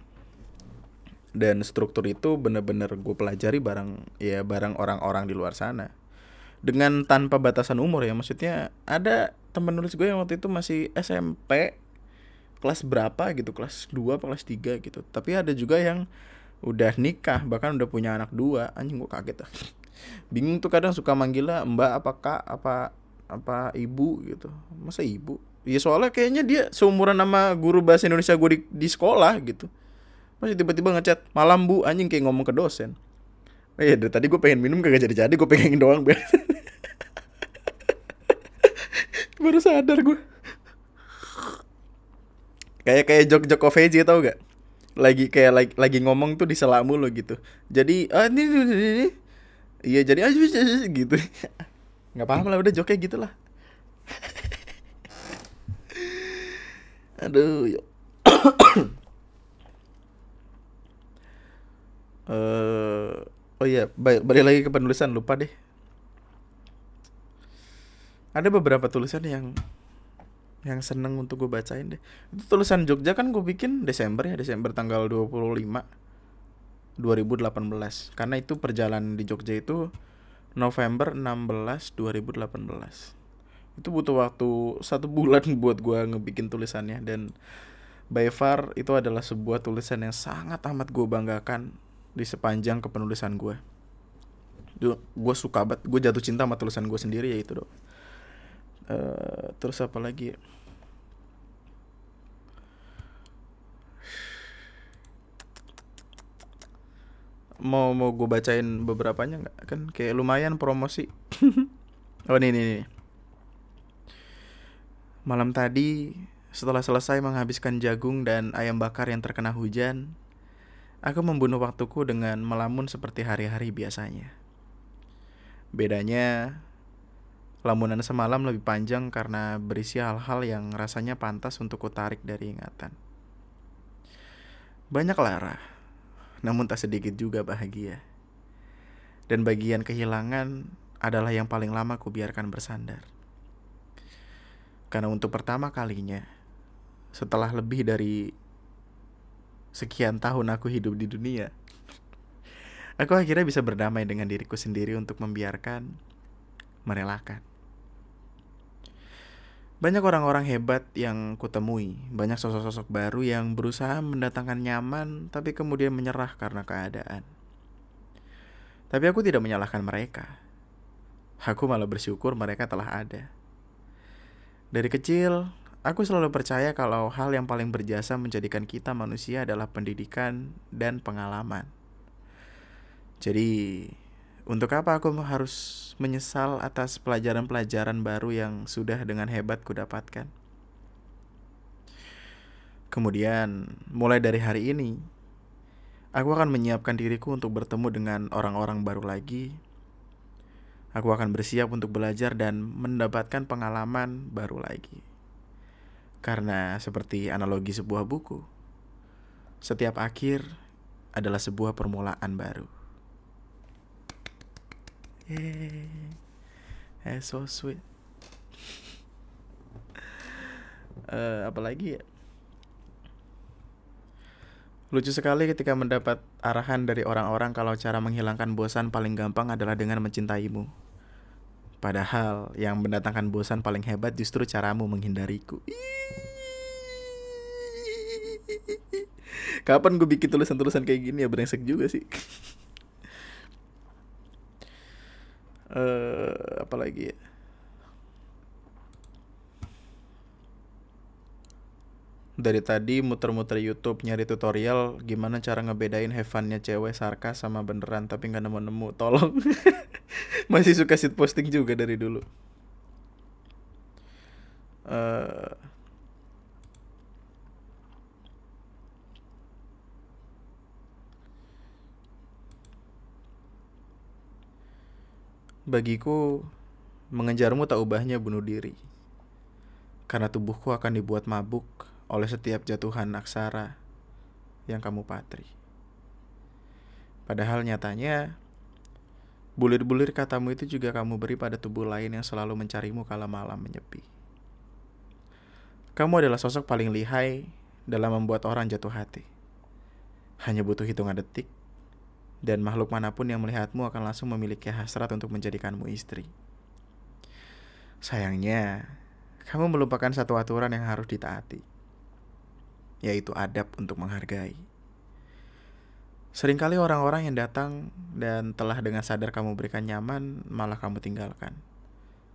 Dan struktur itu bener-bener gue pelajari bareng ya bareng orang-orang di luar sana. Dengan tanpa batasan umur ya maksudnya ada temen nulis gue yang waktu itu masih SMP kelas berapa gitu kelas 2 apa kelas 3 gitu. Tapi ada juga yang udah nikah bahkan udah punya anak dua. Anjing gue kaget ah [LAUGHS] bingung tuh kadang suka manggilnya mbak apa kak apa apa ibu gitu. Masa ibu? Ya soalnya kayaknya dia seumuran sama guru bahasa Indonesia gue di, di sekolah gitu. Masih tiba-tiba ngechat malam bu. Anjing kayak ngomong ke dosen. Eh dari tadi gue pengen minum kagak jadi jadi gue pengen doang biar [LAUGHS] baru sadar gue kayak kayak jok jok VJ tau gak? Lagi kayak lagi, lagi ngomong tuh di selamu lo gitu. Jadi ah ini ini, ini, iya jadi aja gitu [LAUGHS] nggak paham lah udah joknya gitu lah aduh yuk uh, oh iya balik, balik lagi ke penulisan lupa deh. Ada beberapa tulisan yang yang seneng untuk gue bacain deh. Itu tulisan Jogja kan gue bikin Desember ya Desember tanggal 25 2018 karena itu perjalanan di Jogja itu November 16 2018 itu butuh waktu satu bulan [LAUGHS] buat gue ngebikin tulisannya. Dan by far itu adalah sebuah tulisan yang sangat amat gue banggakan di sepanjang kepenulisan gue gue suka banget gue jatuh cinta sama tulisan gue sendiri ya itu dong uh, terus apa lagi mau mau gue bacain beberapanya nggak? Kan kayak lumayan promosi. [LAUGHS] Oh ini nih, nih. Malam tadi setelah selesai menghabiskan jagung dan ayam bakar yang terkena hujan aku membunuh waktuku dengan melamun seperti hari-hari biasanya. Bedanya lamunan semalam lebih panjang karena berisi hal-hal yang rasanya pantas untuk kutarik dari ingatan. Banyak lara namun tak sedikit juga bahagia. Dan bagian kehilangan adalah yang paling lama kubiarkan bersandar. Karena untuk pertama kalinya, setelah lebih dari sekian tahun aku hidup di dunia, aku akhirnya bisa berdamai dengan diriku sendiri untuk membiarkan, merelakan. Banyak orang-orang hebat yang kutemui, banyak sosok-sosok baru yang berusaha mendatangkan nyaman tapi kemudian menyerah karena keadaan. Tapi aku tidak menyalahkan mereka. Aku malah bersyukur mereka telah ada. Dari kecil, aku selalu percaya kalau hal yang paling berjasa menjadikan kita manusia adalah pendidikan dan pengalaman. Jadi, Untuk apa aku harus menyesal atas pelajaran-pelajaran baru yang sudah dengan hebat kudapatkan? Kemudian, mulai dari hari ini, aku akan menyiapkan diriku untuk bertemu dengan orang-orang baru lagi. Aku akan bersiap untuk belajar dan mendapatkan pengalaman baru lagi. Karena seperti analogi sebuah buku, setiap akhir adalah sebuah permulaan baru. Yeay, eh, so sweet. uh, [LAUGHS] apalagi ya? Lucu sekali ketika mendapat arahan dari orang-orang kalau cara menghilangkan bosan paling gampang adalah dengan mencintaimu. Padahal yang mendatangkan bosan paling hebat justru caramu menghindariku. Kapan gue bikin tulisan-tulisan kayak gini ya brengsek juga sih. [LAUGHS] uh, apalagi ya? dari tadi muter-muter YouTube nyari tutorial gimana cara ngebedain heavennya cewek sarkas sama beneran tapi nggak nemu-nemu. Tolong. [LAUGHS] Masih suka sit posting juga dari dulu. Uh, bagiku mengejarmu tak ubahnya bunuh diri karena tubuhku akan dibuat mabuk oleh setiap jatuhan aksara yang kamu patri. Padahal nyatanya, bulir-bulir katamu itu juga kamu beri pada tubuh lain yang selalu mencarimu kala malam menyepi. Kamu adalah sosok paling lihai dalam membuat orang jatuh hati. Hanya butuh hitungan detik, dan makhluk mana pun yang melihatmu akan langsung memiliki hasrat untuk menjadikanmu istri. Sayangnya, kamu melupakan satu aturan yang harus ditaati yaitu adab untuk menghargai. Seringkali orang-orang yang datang dan telah dengan sadar kamu berikan nyaman, malah kamu tinggalkan.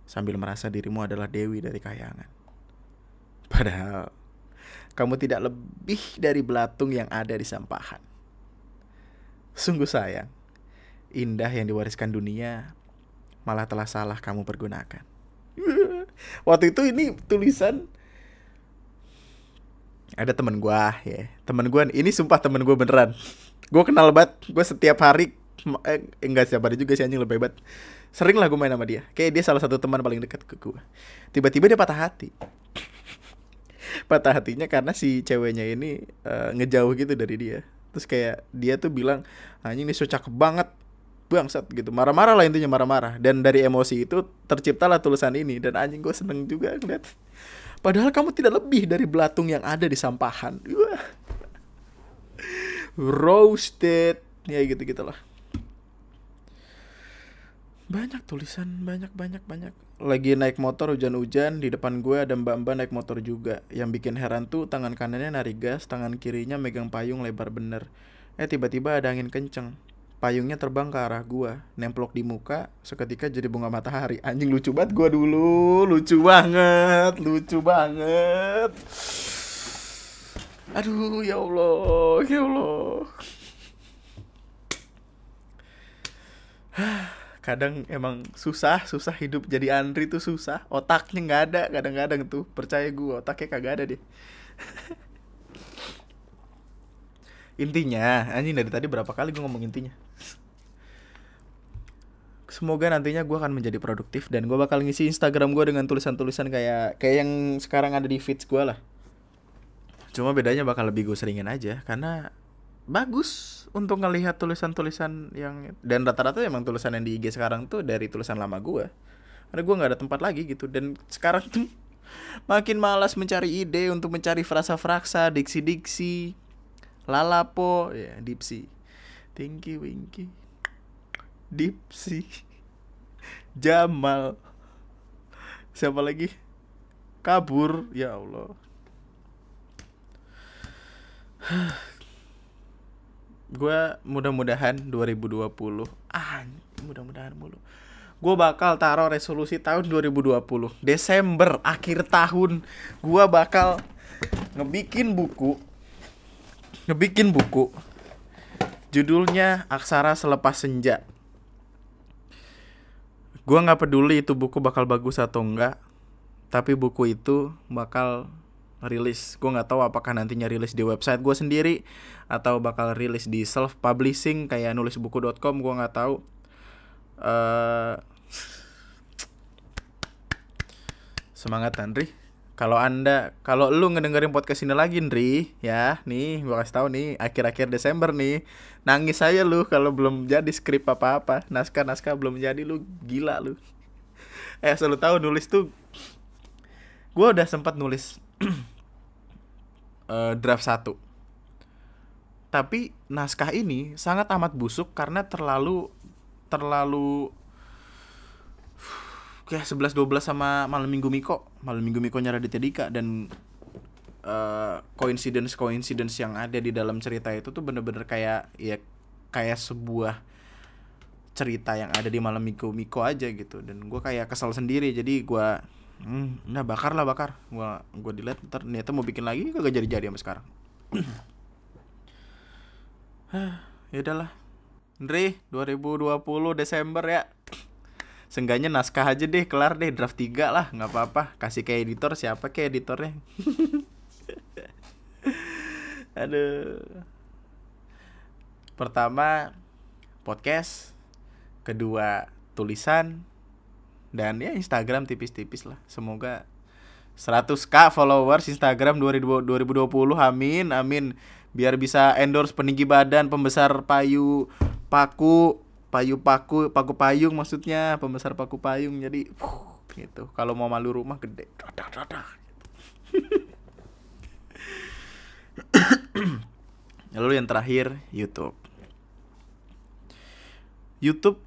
Sambil merasa dirimu adalah dewi dari kayangan. Padahal, kamu tidak lebih dari belatung yang ada di sampahan. Sungguh sayang, indah yang diwariskan dunia malah telah salah kamu pergunakan. [LAUGHS] Waktu itu ini tulisan ada temen gue ya. Temen gue ini sumpah temen gue beneran. Gue kenal banget gue setiap hari eh, enggak setiap hari juga sih anjing lebih hebat. Sering lah gue main sama dia. Kayak dia salah satu teman paling dekat ke gue tiba-tiba dia patah hati. [LAUGHS] Patah hatinya karena si ceweknya ini uh, ngejauh gitu dari dia terus kayak dia tuh bilang anjing ini so cakep banget bangsat gitu marah-marah lah intinya marah-marah dan dari emosi itu terciptalah tulisan ini dan anjing gue seneng juga ngeliat Padahal kamu tidak lebih dari belatung yang ada di sampahan. Roasted. Ya gitu gitulah. Banyak tulisan, banyak banyak banyak. Lagi naik motor hujan-hujan di depan gue ada mbak-mbak naik motor juga. Yang bikin heran tuh tangan kanannya narik gas, tangan kirinya megang payung lebar bener. Eh tiba-tiba ada angin kenceng payungnya terbang ke arah gua nemplok di muka seketika jadi bunga matahari anjing lucu banget gua dulu lucu banget lucu banget aduh ya allah ya allah [SIGHS] kadang emang susah susah hidup jadi Andri tuh susah. Otaknya nggak ada kadang-kadang tuh. Percaya gua otaknya kagak ada deh. [LAUGHS] Intinya anjing dari tadi berapa kali gue ngomong intinya? Semoga nantinya gue akan menjadi produktif dan gue bakal ngisi Instagram gue dengan tulisan-tulisan kayak kayak yang sekarang ada di feeds gue lah. Cuma bedanya bakal lebih gue seringin aja karena bagus untuk ngelihat tulisan-tulisan yang dan rata-rata emang tulisan yang di IG sekarang tuh dari tulisan lama gue karena gue nggak ada tempat lagi gitu. Dan sekarang tuh [LAUGHS] makin malas mencari ide untuk mencari frasa-frasa diksi-diksi Lalapo. Ya Dipsy Tinky Winky. Dipsy [LAUGHS] Jamal. Siapa lagi? Kabur. Ya Allah [SIGHS] gue mudah-mudahan 2020 ah mudah-mudahan mulu. Gue bakal taruh resolusi tahun 2020 Desember akhir tahun. Gue bakal ngebikin buku ngebikin buku. Judulnya Aksara Selepas Senja. gue nggak peduli itu buku bakal bagus atau enggak tapi buku itu bakal rilis. Gue nggak tahu apakah nantinya rilis di website gue sendiri atau bakal rilis di self publishing kayak nulisbuku.com gue nggak tahu. Uh, semangat Andri. Kalau anda kalau lu ngedengerin podcast ini lagi Andri ya nih gue kasih tahu nih akhir-akhir Desember nih nangis aja lu kalau belum jadi skrip apa-apa. Naskah naskah belum jadi lu gila lu. Eh selalu tahu nulis tuh gue udah sempat nulis [CLEARS THROAT] uh, draft satu. Tapi naskah ini sangat amat busuk karena terlalu terlalu kayak 11 12 sama malam Minggu Miko. Malam Minggu Miko nyara di Dika dan uh, coincidence coincidence yang ada di dalam cerita itu tuh bener-bener kayak ya kayak sebuah cerita yang ada di malam Minggu Miko aja gitu. Dan gue kayak kesal sendiri. Jadi gue hmm, nah bakar lah bakar. Gua gua dilihat ntar ternyata mau bikin lagi kagak jadi jadi sampai sekarang. [CLEARS THROAT] Ya udahlah. Ndri 2020 Desember ya. Seenggaknya naskah aja deh kelar deh draft 3 lah nggak apa-apa. Kasih ke editor siapa ke editornya? [LAUGHS] Aduh. Pertama podcast. Kedua tulisan dan ya Instagram tipis-tipis lah. Semoga 100k followers Instagram 2020 amin amin. Biar bisa endorse peninggi badan pembesar payu paku payu paku paku payung maksudnya pembesar paku payung. Jadi gitu. Kalau mau malu rumah gede. Dadah [LAUGHS] lalu yang terakhir YouTube. YouTube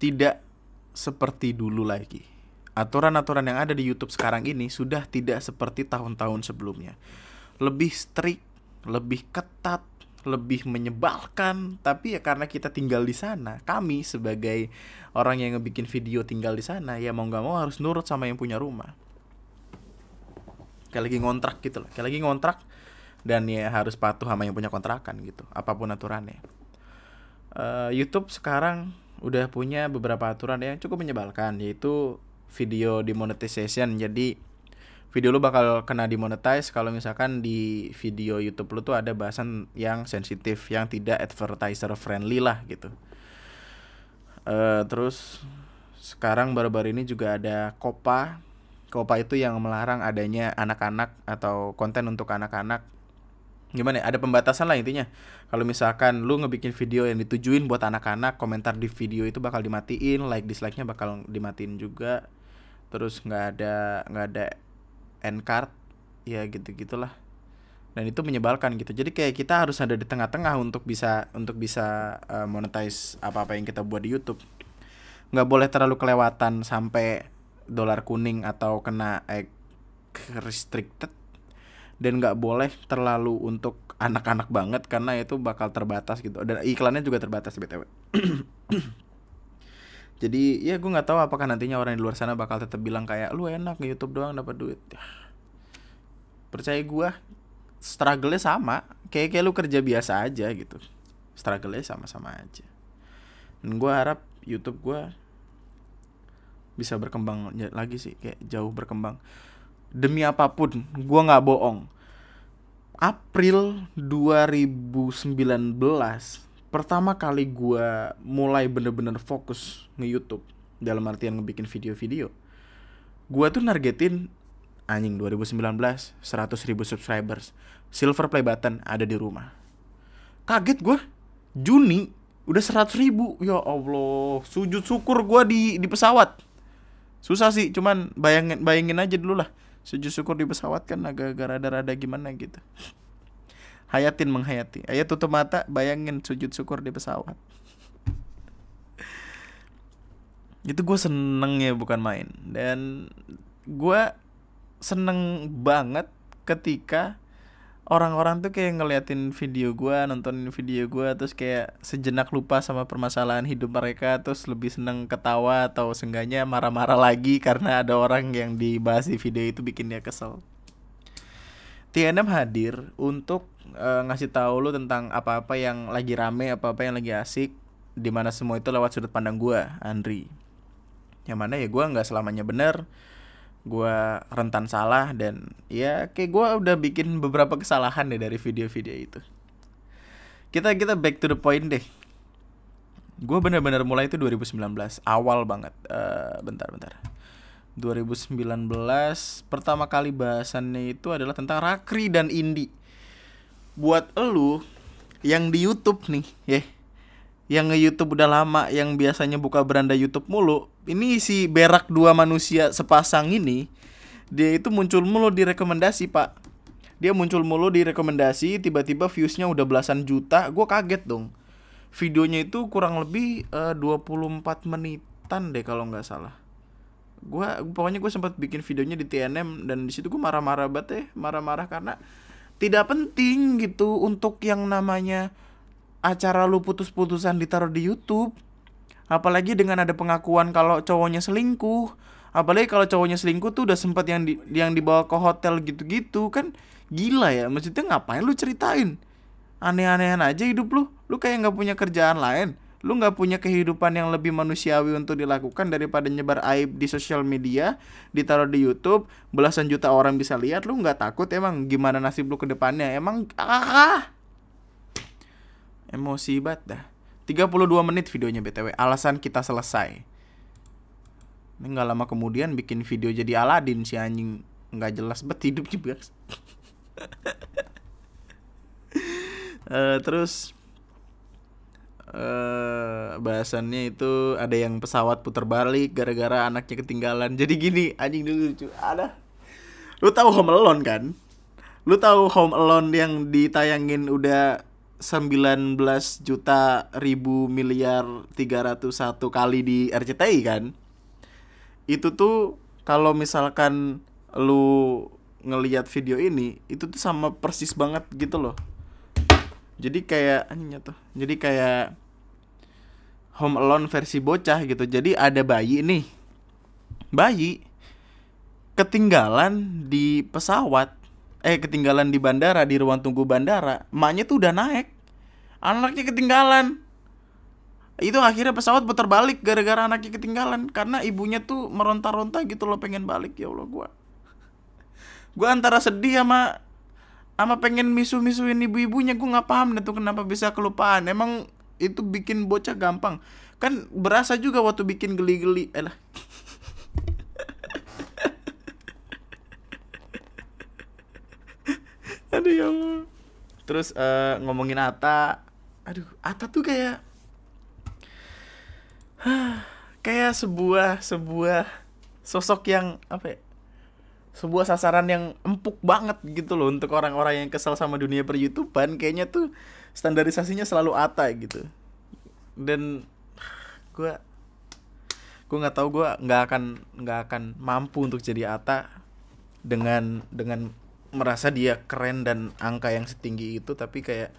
tidak seperti dulu lagi. Aturan-aturan yang ada di YouTube sekarang ini sudah tidak seperti tahun-tahun sebelumnya. Lebih strict, lebih ketat, lebih menyebalkan, tapi ya karena kita tinggal di sana, kami sebagai orang yang ngebikin video tinggal di sana, ya mau nggak mau harus nurut sama yang punya rumah. Kayak lagi ngontrak gitu loh, kayak lagi ngontrak dan ya harus patuh sama yang punya kontrakan gitu, apa pun aturannya. Uh, YouTube sekarang udah punya beberapa aturan yang cukup menyebalkan yaitu video demonetization. Jadi video lu bakal kena demonetize kalau misalkan di video YouTube lu tuh ada bahasan yang sensitif, yang tidak advertiser friendly lah gitu. Uh, terus sekarang baru-baru ini juga ada Kopa. Kopa itu yang melarang adanya anak-anak atau konten untuk anak-anak gimana ya? Ada pembatasan lah intinya. Kalau misalkan lu ngebikin video yang ditujuin buat anak-anak komentar di video itu bakal dimatiin like dislike nya bakal dimatiin juga. Terus nggak ada nggak ada end card ya gitu gitulah dan itu menyebalkan gitu. Jadi kayak kita harus ada di tengah-tengah untuk bisa untuk bisa uh, monetize apa apa yang kita buat di YouTube. Nggak boleh terlalu kelewatan sampai dolar kuning atau kena egg restricted dan nggak boleh terlalu untuk anak-anak banget karena itu bakal terbatas gitu. Dan iklannya juga terbatas btw [CLEARS THROAT] jadi ya gue nggak tahu apakah nantinya orang di luar sana bakal tetap bilang kayak lu enak YouTube doang dapat duit. [SIGHS] Percaya gue struggle-nya sama. Kayak kayak lu kerja biasa aja gitu. Struggle-nya sama-sama aja. Dan gue harap YouTube gue bisa berkembang lagi sih kayak jauh berkembang demi apa pun gue nggak bohong. April 2019 pertama kali gue mulai bener-bener fokus nge YouTube dalam artian ngebikin video-video. Gue tuh nargetin anjing 2019 100 ribu subscribers. Silver play button ada di rumah. Kaget gue Juni udah 100 ribu. Ya Allah sujud syukur gue di di pesawat. Susah sih cuman bayangin bayangin aja dulu lah sujud syukur di pesawat kan agak-agak rada-rada gimana gitu. [LAUGHS] Hayatin menghayati. Ayo tutup mata bayangin sujud syukur di pesawat. [LAUGHS] Itu gue seneng ya bukan main. Dan gue seneng banget ketika orang-orang tuh kayak ngeliatin video gue nontonin video gue terus kayak sejenak lupa sama permasalahan hidup mereka terus lebih seneng ketawa atau seenggaknya marah-marah lagi [LAUGHS] karena ada orang yang dibahas di video itu bikin dia kesel. TNM hadir untuk uh, ngasih tahu lu tentang apa-apa yang lagi rame apa-apa yang lagi asik di mana semua itu lewat sudut pandang gue Andri. Yang mana ya gue nggak selamanya bener gue rentan salah dan ya kayak gue udah bikin beberapa kesalahan deh dari video-video itu. Kita kita back to the point deh. Gue bener-bener mulai itu 2019 awal banget. Uh, bentar bentar. 2019 pertama kali bahasannya itu adalah tentang rakri dan indie buat elu yang di YouTube nih ya. Yang nge YouTube udah lama yang biasanya buka beranda YouTube mulu ini si berak dua manusia sepasang ini dia itu muncul mulu di rekomendasi pak. Dia muncul mulu di rekomendasi tiba-tiba viewsnya udah belasan juta. Gue kaget dong. Videonya itu kurang lebih eh, uh, 24 menitan deh kalau nggak salah. Gue pokoknya gue sempat bikin videonya di TNM dan di situ gue marah-marah banget ya marah-marah karena tidak penting gitu untuk yang namanya acara lu putus-putusan ditaruh di YouTube apalagi dengan ada pengakuan kalau cowoknya selingkuh. Apalagi kalau cowoknya selingkuh tuh udah sempat yang di, yang dibawa ke hotel gitu-gitu kan. Gila ya maksudnya ngapain lu ceritain? Aneh-anehan aja hidup lu. Lu kayak nggak punya kerjaan lain. Lu nggak punya kehidupan yang lebih manusiawi untuk dilakukan daripada nyebar aib di sosial media ditaruh di YouTube belasan juta orang bisa lihat. Lu nggak takut emang gimana nasib lu ke depannya? Emang ah. Emosi banget dah 32 menit videonya BTW alasan kita selesai ini nggak lama kemudian bikin video jadi Aladin si anjing nggak jelas bet hidup juga [LAUGHS] uh, terus uh, bahasannya itu ada yang pesawat putar balik gara-gara anaknya ketinggalan. Jadi gini, anjing dulu lucu. Ada. Lu tahu Home Alone kan? Lu tahu Home Alone yang ditayangin udah 19 juta ribu miliar 301 kali di RCTI kan? Itu tuh kalau misalkan lu ngelihat video ini, itu tuh sama persis banget gitu loh. Jadi kayak anjingnya tuh. Jadi kayak Home Alone versi bocah gitu. Jadi ada bayi nih. Bayi ketinggalan di pesawat. Eh ketinggalan di bandara, di ruang tunggu bandara. Emaknya tuh udah naik. Anaknya ketinggalan. Itu akhirnya pesawat putar balik gara-gara anaknya ketinggalan karena ibunya tuh meronta-ronta gitu loh pengen balik ya Allah gua. Gua antara sedih sama sama pengen misu-misuin ibu-ibunya gue nggak paham deh tuh kenapa bisa kelupaan emang itu bikin bocah gampang kan berasa juga waktu bikin geli-geli eh aduh ya Allah. terus uh, ngomongin Ata aduh Ata tuh kayak [SIGHS] kayak sebuah sebuah sosok yang apa ya sebuah sasaran yang empuk banget gitu loh untuk orang-orang yang kesal sama dunia per YouTubean kayaknya tuh standarisasinya selalu Ata gitu. Dan [SIGHS] gue gue nggak tahu gue nggak akan nggak akan mampu untuk jadi Ata dengan dengan merasa dia keren dan angka yang setinggi itu tapi kayak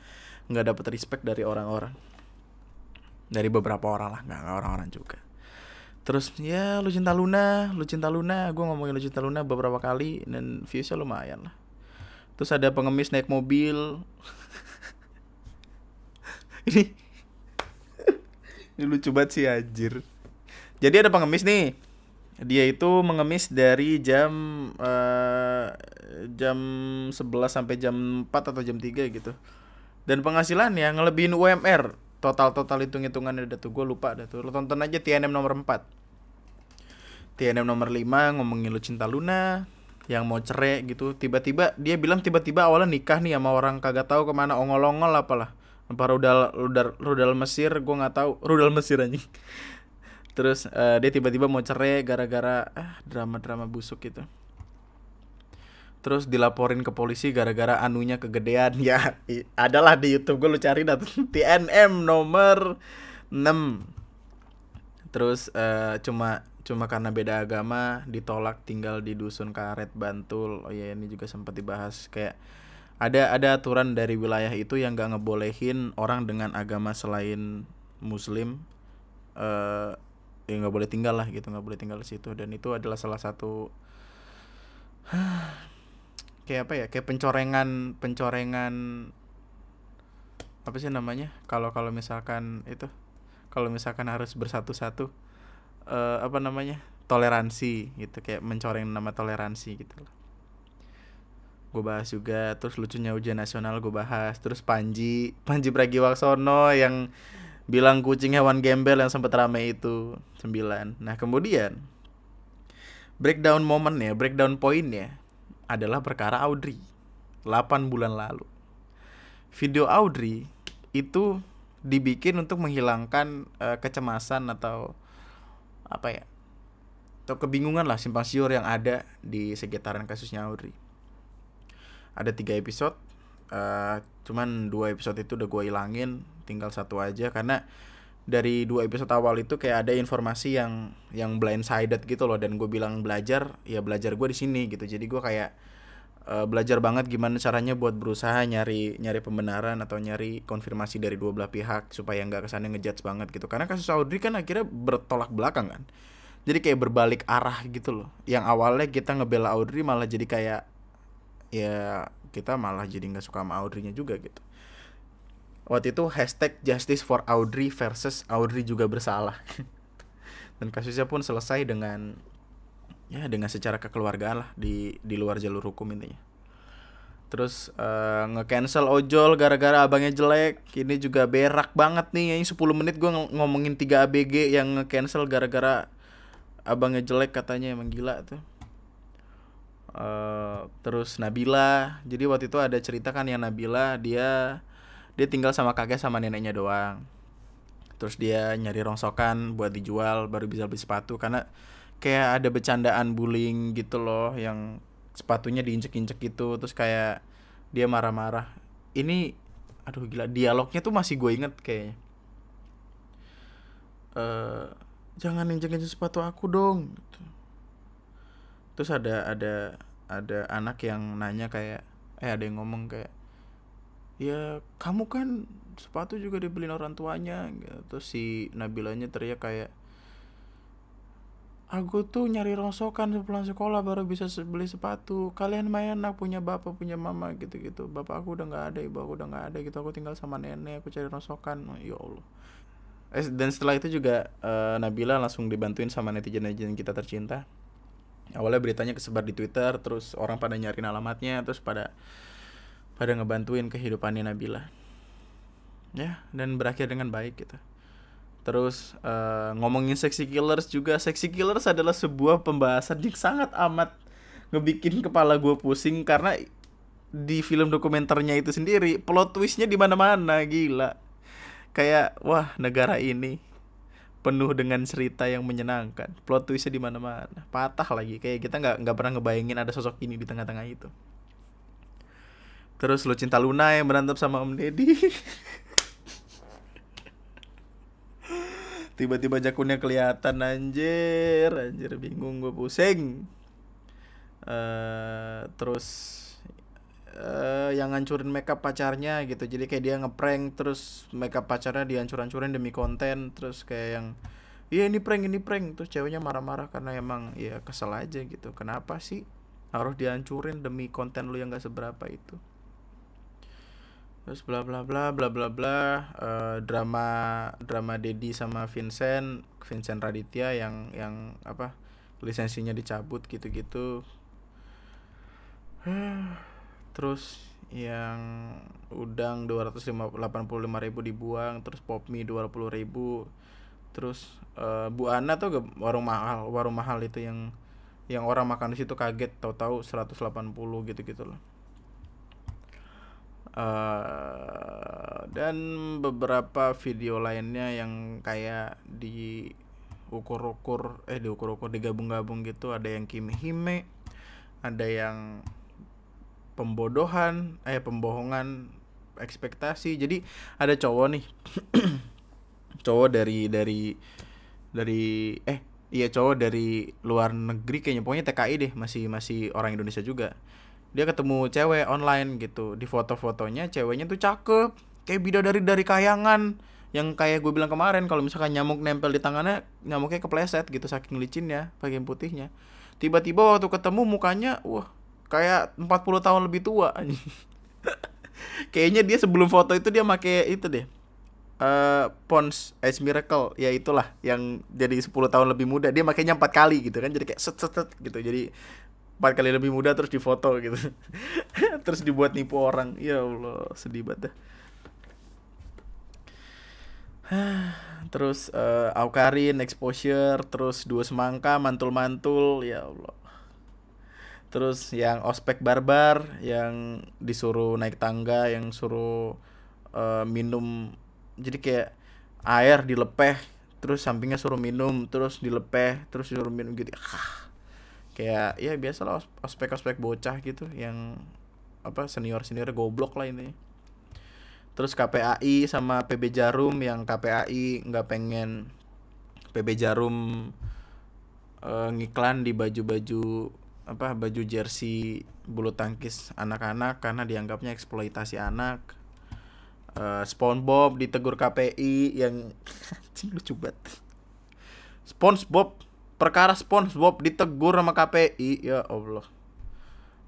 nggak dapet respect dari orang-orang. Dari beberapa orang lah nggak orang-orang juga. Terus ya lu cinta Luna lu cinta Luna. Gue ngomongin lu cinta Luna beberapa kali dan viewsnya lumayan lah. Terus ada pengemis naik mobil. [LAUGHS] Ini [LAUGHS] ini lucu banget sih anjir. Jadi ada pengemis nih dia itu mengemis dari jam uh, jam 11 sampai jam 4 atau jam 3 gitu. Dan penghasilannya ngelebihin UMR total total hitung hitungannya udah tuh gue lupa dah tuh. Lo tonton aja TNM nomor 4 TNM nomor 5 ngomongin lu cinta Luna yang mau cerai gitu. Tiba-tiba dia bilang tiba-tiba awalnya nikah nih sama orang kagak tahu ke mana. Ongol-ongol apalah. Apa rudal rudal rudal Mesir gue nggak tahu. Rudal Mesir anjing terus uh, dia tiba-tiba mau cerai gara-gara ah drama-drama busuk gitu terus dilaporin ke polisi gara-gara anunya kegedean. [LAUGHS] Ya adalah di YouTube gue lu cari dah TNM [LAUGHS] nomor 6 terus uh, cuma cuma karena beda agama ditolak tinggal di dusun karet Bantul. Oh ya ini juga sempat dibahas. Kayak ada ada aturan dari wilayah itu yang gak ngebolehin orang dengan agama selain muslim. Uh, ya nggak boleh tinggal lah gitu nggak boleh tinggal di situ. Dan itu adalah salah satu [SIGHS] kayak apa ya kayak pencorengan pencorengan apa sih namanya? Kalau kalau misalkan itu kalau misalkan harus bersatu-satu uh, apa namanya? Toleransi gitu kayak mencoreng nama toleransi gitu loh gue bahas juga terus lucunya ujian nasional gue bahas terus Panji Panji Pragiwaksono yang bilang kucing hewan gembel yang sempat rame itu sembilan. Nah kemudian breakdown momennya breakdown poinnya adalah perkara Audrey 8 bulan lalu. Video Audrey itu dibikin untuk menghilangkan uh, kecemasan atau apa ya atau kebingungan lah simpang siur yang ada di sekitaran kasusnya Audrey. Ada tiga episode uh, cuman dua episode itu udah gue ilangin tinggal satu aja karena dari dua episode awal itu kayak ada informasi yang yang blindsided gitu loh dan gue bilang belajar ya belajar gue di sini gitu. Jadi gue kayak uh, belajar banget gimana caranya buat berusaha nyari nyari pembenaran atau nyari konfirmasi dari dua belah pihak supaya nggak kesannya ngejudge banget gitu. Karena kasus Audrey kan akhirnya bertolak belakang kan. Jadi kayak berbalik arah gitu loh. Yang awalnya kita ngebela Audrey malah jadi kayak ya kita malah jadi nggak suka sama Audrey-nya juga gitu waktu itu hashtag justice for Audrey versus Audrey juga bersalah. [LAUGHS] Dan kasusnya pun selesai dengan ya dengan secara kekeluargaan lah di di luar jalur hukum intinya. Terus uh, nge-cancel ojol gara-gara abangnya jelek. Ini juga berak banget nih. Ini 10 menit gue ngomongin 3 ABG yang nge-cancel gara-gara abangnya jelek katanya. Emang gila tuh. Uh, terus Nabila. Jadi waktu itu ada cerita kan yang Nabila dia dia tinggal sama kakek sama neneknya doang. Terus dia nyari rongsokan buat dijual baru bisa beli sepatu. Karena kayak ada bercandaan bullying gitu loh yang sepatunya diinjek-injek gitu. Terus kayak dia marah-marah. Ini aduh gila dialognya tuh masih gue inget kayaknya. Uh, jangan injek-injek sepatu aku dong gitu. terus ada ada ada anak yang nanya kayak eh ada yang ngomong kayak ya kamu kan sepatu juga dibeliin orang tuanya gitu. terus si Nabilanya teriak kayak aku tuh nyari rongsokan sepulang sekolah baru bisa beli sepatu. Kalian main enak punya bapak punya mama gitu gitu bapak aku udah nggak ada ibu aku udah nggak ada gitu. Aku tinggal sama nenek aku cari rongsokan. Ya allah. Eh, dan setelah itu juga uh, Nabila langsung dibantuin sama netizen netizen kita tercinta. Awalnya beritanya kesebar di Twitter terus orang pada nyari alamatnya terus pada pada ngebantuin kehidupannya Nabila ya dan berakhir dengan baik gitu Terus uh, ngomongin sexy killers juga, sexy killers adalah sebuah pembahasan yang sangat amat ngebikin kepala gue pusing karena di film dokumenternya itu sendiri plot twistnya di mana-mana gila. Kayak wah negara ini penuh dengan cerita yang menyenangkan. Plot twistnya di mana-mana. Patah lagi kayak kita nggak nggak pernah ngebayangin ada sosok ini di tengah-tengah itu. Terus lu cinta Luna yang berantem sama Om Deddy. [LAUGHS] tiba-tiba jakunnya kelihatan anjir. Anjir bingung gue pusing. Uh, terus uh, yang ngancurin makeup pacarnya gitu. Jadi kayak dia ngeprank terus makeup pacarnya dihancur-hancurin demi konten. Terus kayak yang iya ini prank ini prank. Terus ceweknya marah-marah karena emang ya kesel aja gitu. Kenapa sih harus dihancurin demi konten lu yang gak seberapa itu terus bla bla bla bla bla bla uh, drama drama Dedi sama Vincent Vincent Raditya yang yang apa lisensinya dicabut gitu-gitu. [SIGHS] Terus yang udang dua ratus delapan puluh lima ribu dibuang terus pop mie dua puluh ribu. Terus uh, Bu Ana tuh warung mahal warung mahal itu yang yang orang makan di situ kaget tahu-tahu 180 gitu-gitu loh uh, dan beberapa video lainnya yang kayak di ukur-ukur eh di ukur-ukur digabung-gabung gitu. Ada yang Kimi Hime ada yang pembodohan eh pembohongan ekspektasi. Jadi ada cowok nih [CLEARS THROAT] cowok dari dari dari eh iya cowok dari luar negeri kayaknya. Pokoknya TKI deh masih masih orang Indonesia juga dia ketemu cewek online gitu. Di foto-fotonya ceweknya tuh cakep. Kayak bidadari dari kayangan. Yang kayak gue bilang kemarin kalau misalkan nyamuk nempel di tangannya nyamuknya kepleset gitu saking licinnya bagian putihnya. Tiba-tiba waktu ketemu mukanya wah kayak 40 tahun lebih tua [LAUGHS] kayaknya dia sebelum foto itu dia make itu deh uh, Pons Ice Miracle. Ya itulah yang jadi 10 tahun lebih muda. Dia makanya empat kali gitu kan. Jadi kayak set set, set gitu. Jadi empat kali lebih muda terus difoto gitu. [LAUGHS] Terus dibuat nipu orang. Ya Allah sedih banget [SIGHS] terus uh, Aukarin exposure terus dua semangka mantul-mantul ya Allah. Terus yang ospek barbar yang disuruh naik tangga yang suruh uh, minum jadi kayak air dilepeh terus sampingnya suruh minum terus dilepeh terus suruh minum gitu kayak ya biasalah ospek ospek bocah gitu yang apa senior senior goblok lah ini terus KPAI sama PB Jarum yang KPAI nggak pengen PB Jarum uh, ngiklan di baju-baju apa baju jersey bulu tangkis anak-anak karena dianggapnya eksploitasi anak uh, SpongeBob ditegur KPI yang [LAUGHS] lucu banget. SpongeBob perkara SpongeBob ditegur sama KPI ya Allah.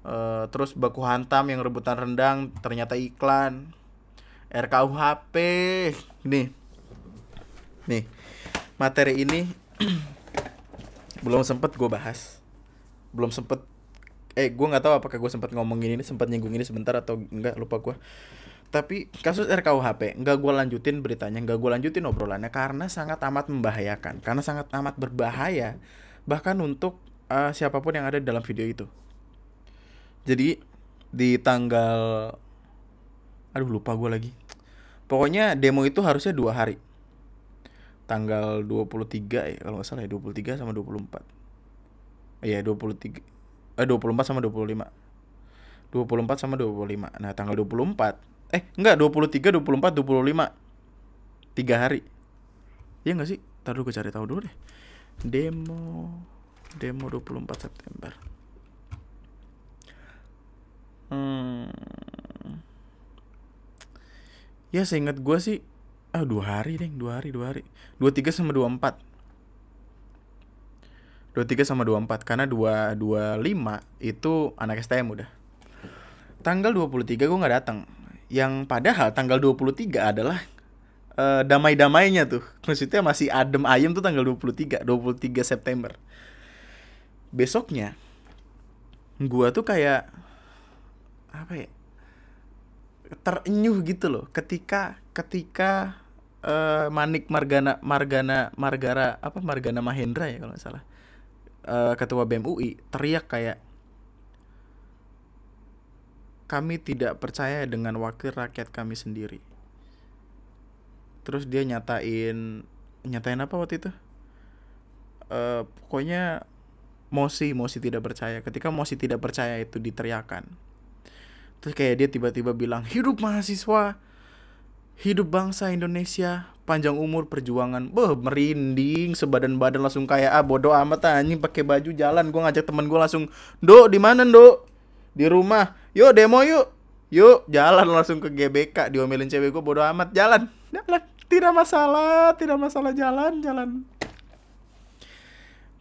Uh, terus baku hantam yang rebutan rendang ternyata iklan. RKUHP nih. Nih. Materi ini [CLEARS THROAT] belum sempet gue bahas. Belum sempet eh gue nggak tahu apakah gue sempat ngomongin ini sempat nyinggung ini sebentar atau enggak lupa gue tapi kasus RKUHP nggak gue lanjutin beritanya nggak gue lanjutin obrolannya karena sangat amat membahayakan karena sangat amat berbahaya bahkan untuk uh, siapa pun yang ada dalam video itu. Jadi di tanggal aduh lupa gue lagi. Pokoknya demo itu harusnya dua hari. Tanggal 23 ya kalau nggak salah ya 23 sama 24 iya 23 eh 24 sama 25 24 sama 25 nah tanggal 24 eh enggak 23 24 25 tiga hari iya enggak sih taruh gue cari tahu dulu deh demo demo 24 September hmm. ya seingat gue sih ah dua hari deh dua hari dua hari dua tiga sama dua empat dua tiga sama dua empat karena dua dua lima itu anak STM udah tanggal 23 gue nggak datang yang padahal tanggal 23 adalah uh, damai-damainya tuh. [LAUGHS] Maksudnya masih adem ayem tuh tanggal 23, 23 September. Besoknya gua tuh kayak apa ya? terenyuh gitu loh ketika ketika uh, Manik Margana Margana Margara apa Margana Mahendra ya kalau nggak salah uh, ketua BEM UI teriak kayak kami tidak percaya dengan wakil rakyat kami sendiri. Terus dia nyatain nyatain apa waktu itu? Uh, pokoknya Mosi Mosi tidak percaya. Ketika Mosi tidak percaya itu diteriakan. Terus kayak dia tiba-tiba bilang hidup mahasiswa, hidup bangsa Indonesia, panjang umur perjuangan. Beh merinding sebadan badan langsung kayak ah bodoh amat anjing pakai baju jalan. Gue ngajak temen gue langsung, do di mana do? Di rumah. Yuk demo yuk. Yuk jalan langsung ke GBK. Diomelin cewek gue bodo amat. Jalan jalan. Tidak masalah tidak masalah. Jalan jalan.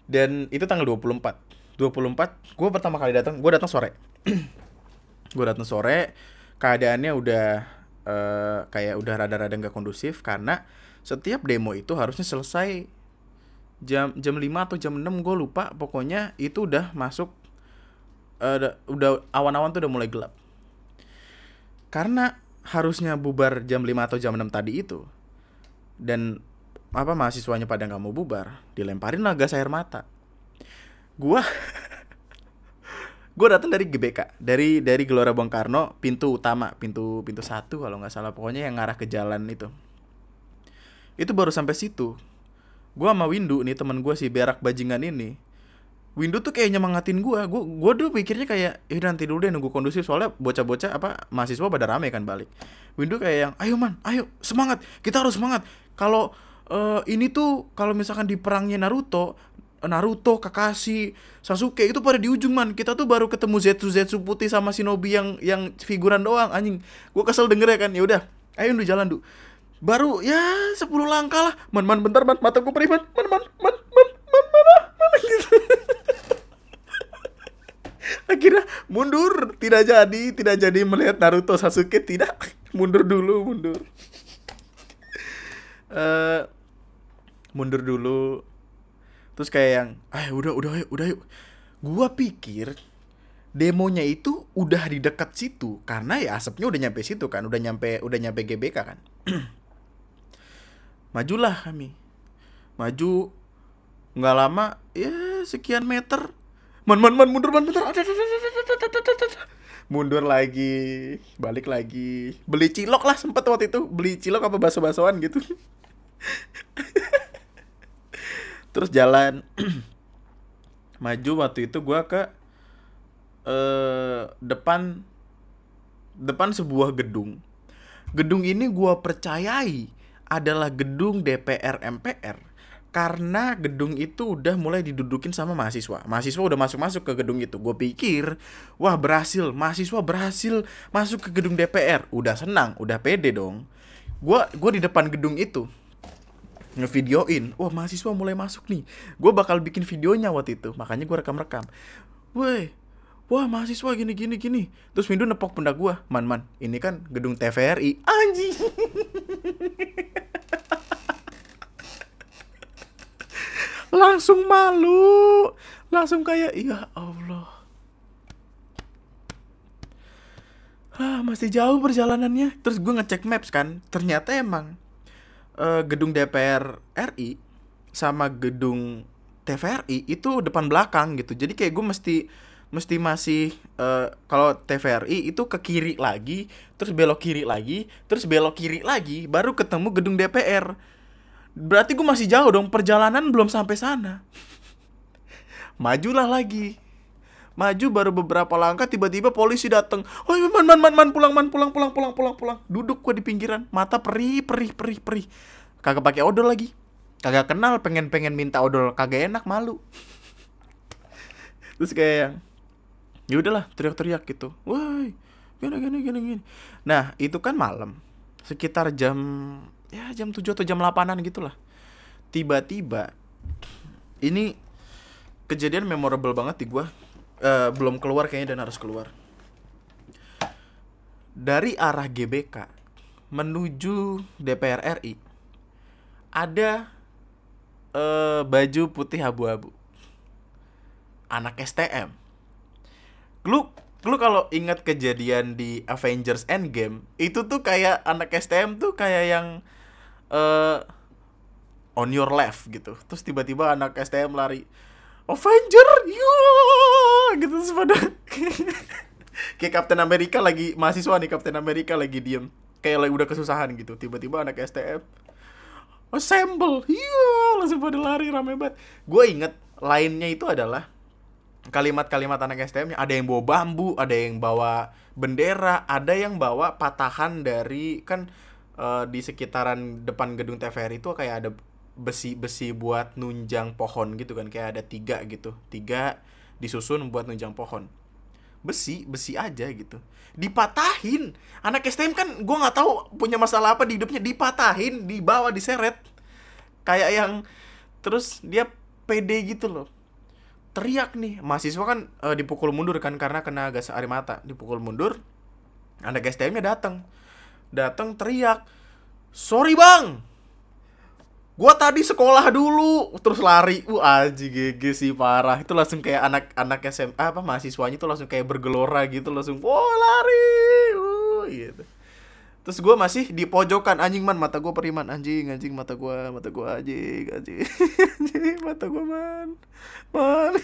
Dan itu tanggal 24 24 gue pertama kali datang gue datang sore. [CLEARS THROAT] Gue datang sore. Keadaannya udah uh, kayak udah rada-rada nggak kondusif karena setiap demo itu harusnya selesai jam jam 5 atau jam 6 gue lupa. Pokoknya itu udah masuk uh, udah awan-awan tuh udah mulai gelap. Karena harusnya bubar jam 5 atau jam 6 tadi itu. Dan apa mahasiswanya pada nggak mau bubar, dilemparin lah gas air mata. Gua [LAUGHS] gue datang dari GBK dari dari Gelora Bung Karno pintu utama pintu pintu satu kalau nggak salah pokoknya yang ngarah ke jalan itu itu baru sampai situ gue sama Windu nih teman gue si berak bajingan ini Windu tuh kayak nyemangatin gue gue gue dulu pikirnya kayak eh nanti dulu deh nunggu kondusif soalnya bocah-bocah apa mahasiswa pada rame kan balik Windu kayak yang ayo man ayo semangat kita harus semangat kalau uh, ini tuh kalau misalkan di perangnya Naruto Naruto, Kakashi, Sasuke itu pada di ujung man. Kita tuh baru ketemu Zetsu Zetsu putih sama Shinobi yang yang figuran doang anjing. Gue kesel denger ya kan. Ya udah, ayo udah jalan du. Baru ya 10 langkah lah. Man man bentar man mata gue perih man. Man man man man man mana mana gitu. [LAUGHS] akhirnya mundur. Tidak jadi tidak jadi melihat Naruto Sasuke. Tidak. [LAUGHS] Mundur dulu mundur. [LAUGHS] Eh mundur dulu. Terus kayak yang ah udah udah ayo, udah yuk. Gua pikir demonya itu udah di dekat situ. Karena ya asapnya udah nyampe situ kan. Udah nyampe udah nyampe GBK kan. [CLEARS THROAT] Majulah kami maju nggak lama ya sekian meter man man man mundur man mundur. Mundur lagi balik lagi. Beli cilok lah sempat waktu itu. Beli cilok apa bakso baksoan gitu. [LAUGHS] Terus jalan. [CLEARS THROAT] Maju waktu itu gue ke uh, depan depan sebuah gedung. Gedung ini gue percayai adalah gedung DPR MPR karena gedung itu udah mulai didudukin sama mahasiswa. Mahasiswa udah masuk-masuk ke gedung itu. Gue pikir, wah berhasil, mahasiswa berhasil masuk ke gedung DPR. Udah senang, udah pede dong. Gue gua di depan gedung itu ngevideoin, wah mahasiswa mulai masuk nih. Gue bakal bikin videonya waktu itu, makanya gue rekam-rekam. Woi, wah mahasiswa gini gini gini. Terus Windu nepok pundak gue, man man, ini kan gedung TVRI. Anjing. [LAUGHS] langsung malu. Langsung kayak ya Allah. Ah masih jauh perjalanannya. Terus gue ngecek maps kan. Ternyata emang eh, gedung DPR RI sama gedung TVRI itu depan belakang gitu. Jadi kayak gue mesti mesti masih eh, kalau TVRI itu ke kiri lagi terus belok kiri lagi terus belok kiri lagi baru ketemu gedung DPR Berarti gue masih jauh dong, perjalanan belum sampai sana. Majulah lagi. Maju baru beberapa langkah tiba-tiba polisi datang. Oh, man man man man pulang man pulang pulang pulang pulang pulang. Duduk gue di pinggiran, mata perih perih perih perih. Kagak pakai odol lagi. Kagak kenal pengen-pengen minta odol, kagak enak malu. Terus kayak yang ya udahlah teriak-teriak gitu. Woi, gini gini gini. Nah, itu kan malam. Sekitar jam ya jam 7 atau jam 8-an gitu lah. Tiba-tiba ini kejadian memorable banget di gua. Eh, belum keluar kayaknya dan harus keluar. Dari arah GBK menuju DPR RI ada eh, baju putih abu-abu. Anak STM. Lu lu kalau ingat kejadian di Avengers Endgame itu tuh kayak anak STM tuh kayak yang eh on your left gitu. Terus tiba-tiba anak STM lari Avenger yo! Gitu terus [LAUGHS] kayak Captain America lagi mahasiswa nih Captain America lagi diem. Kayak lagi udah kesusahan gitu. Tiba-tiba anak STM assemble iya langsung pada lari rame banget. Gue inget lainnya itu adalah kalimat-kalimat anak STM -nya. ada yang bawa bambu, ada yang bawa bendera, ada yang bawa patahan dari kan eh, di sekitaran depan gedung TVRI itu kayak ada besi-besi buat nunjang pohon gitu kan. Kayak ada tiga gitu. Tiga disusun buat nunjang pohon. Besi besi aja gitu. Dipatahin. Anak STM kan gue nggak tahu punya masalah apa di hidupnya. Dipatahin dibawa diseret. Kayak yang terus dia pede gitu loh. Teriak nih. Mahasiswa kan eh, dipukul mundur kan karena kena gas air mata. Dipukul mundur anak STM-nya datang datang teriak sorry bang! Gua tadi sekolah dulu. Terus lari. Uh aji GG sih parah. Itu langsung kayak anak-anak SMA apa mahasiswanya tuh langsung kayak bergelora gitu langsung oh lari! Uh gitu. Terus gua masih di pojokan. Anjing man mata gua periman. Anjing anjing mata gua mata gua anjing anjing [LAUGHS] anjing mata gua man. Man. [LAUGHS]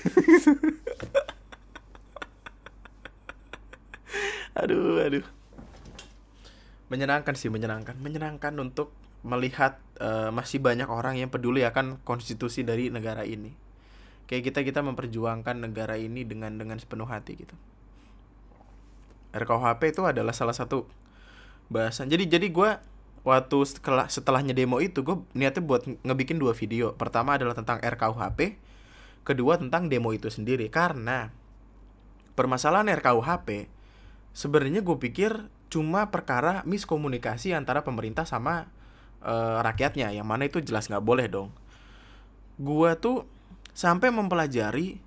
Aduh aduh menyenangkan sih menyenangkan. Menyenangkan untuk melihat eh, masih banyak orang yang peduli akan konstitusi dari negara ini. Kayak kita kita memperjuangkan negara ini dengan dengan sepenuh hati gitu. RKUHP itu adalah salah satu bahasan. Jadi jadi gue waktu setelah setelahnya demo itu gue niatnya buat ngebikin dua video. Pertama adalah tentang RKUHP kedua tentang demo itu sendiri. Karena permasalahan RKUHP sebenarnya gue pikir cuma perkara miskomunikasi antara pemerintah sama eh, rakyatnya. Yang mana itu jelas nggak boleh dong. Gua tuh sampai mempelajari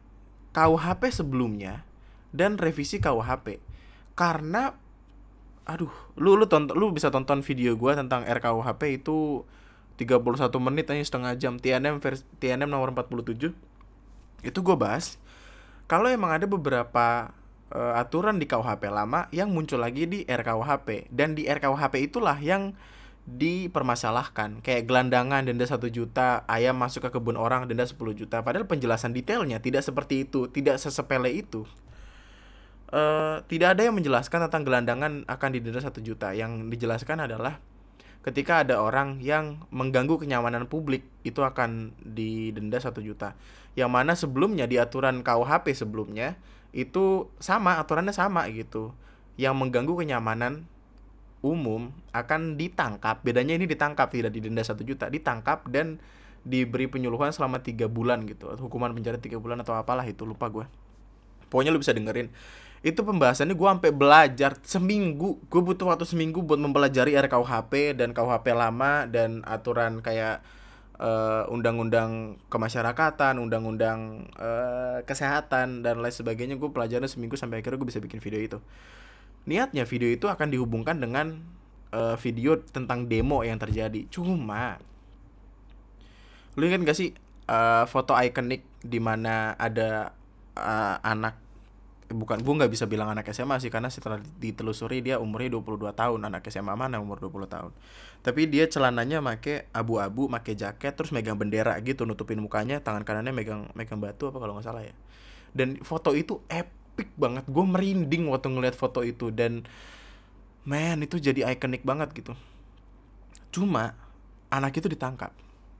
KUHP sebelumnya dan revisi KUHP karena aduh lu lu tonton lu bisa tonton video gua tentang RKUHP itu 31 menit aja setengah jam. TNM versi TNM nomor 47 itu gue bahas. Kalau emang ada beberapa uh, aturan di KUHP lama yang muncul lagi di RKUHP dan di RKUHP itulah yang dipermasalahkan. Kayak gelandangan denda satu juta ayam masuk ke kebun orang denda 10 juta. Padahal penjelasan detailnya tidak seperti itu tidak sesepele itu. Uh, tidak ada yang menjelaskan tentang gelandangan akan didenda satu juta. Yang dijelaskan adalah ketika ada orang yang mengganggu kenyamanan publik itu akan didenda satu juta. Yang mana sebelumnya di aturan KUHP sebelumnya itu sama aturannya sama gitu. Yang mengganggu kenyamanan umum akan ditangkap. Bedanya ini ditangkap tidak didenda satu juta ditangkap dan diberi penyuluhan selama tiga bulan gitu. Hukuman penjara tiga bulan atau apalah itu lupa gue pokoknya lu bisa dengerin. Itu pembahasannya gue sampai belajar seminggu. Gue butuh waktu seminggu buat mempelajari RKUHP dan KUHP lama dan aturan kayak uh, undang-undang kemasyarakatan undang-undang uh, kesehatan dan lain sebagainya gue pelajarin seminggu sampai akhirnya gue bisa bikin video itu. Niatnya video itu akan dihubungkan dengan uh, video tentang demo yang terjadi. Cuma lu ingat gak sih uh, foto ikonik di mana ada uh, anak bukan gue nggak bisa bilang anak SMA sih karena setelah ditelusuri dia umurnya 22 tahun anak SMA mana umur 20 tahun. Tapi dia celananya make abu-abu make jaket terus megang bendera gitu nutupin mukanya tangan kanannya megang megang batu apa kalau nggak salah ya. Dan foto itu ep epic banget gue merinding waktu ngeliat foto itu dan man itu jadi ikonik banget gitu. Cuma anak itu ditangkap.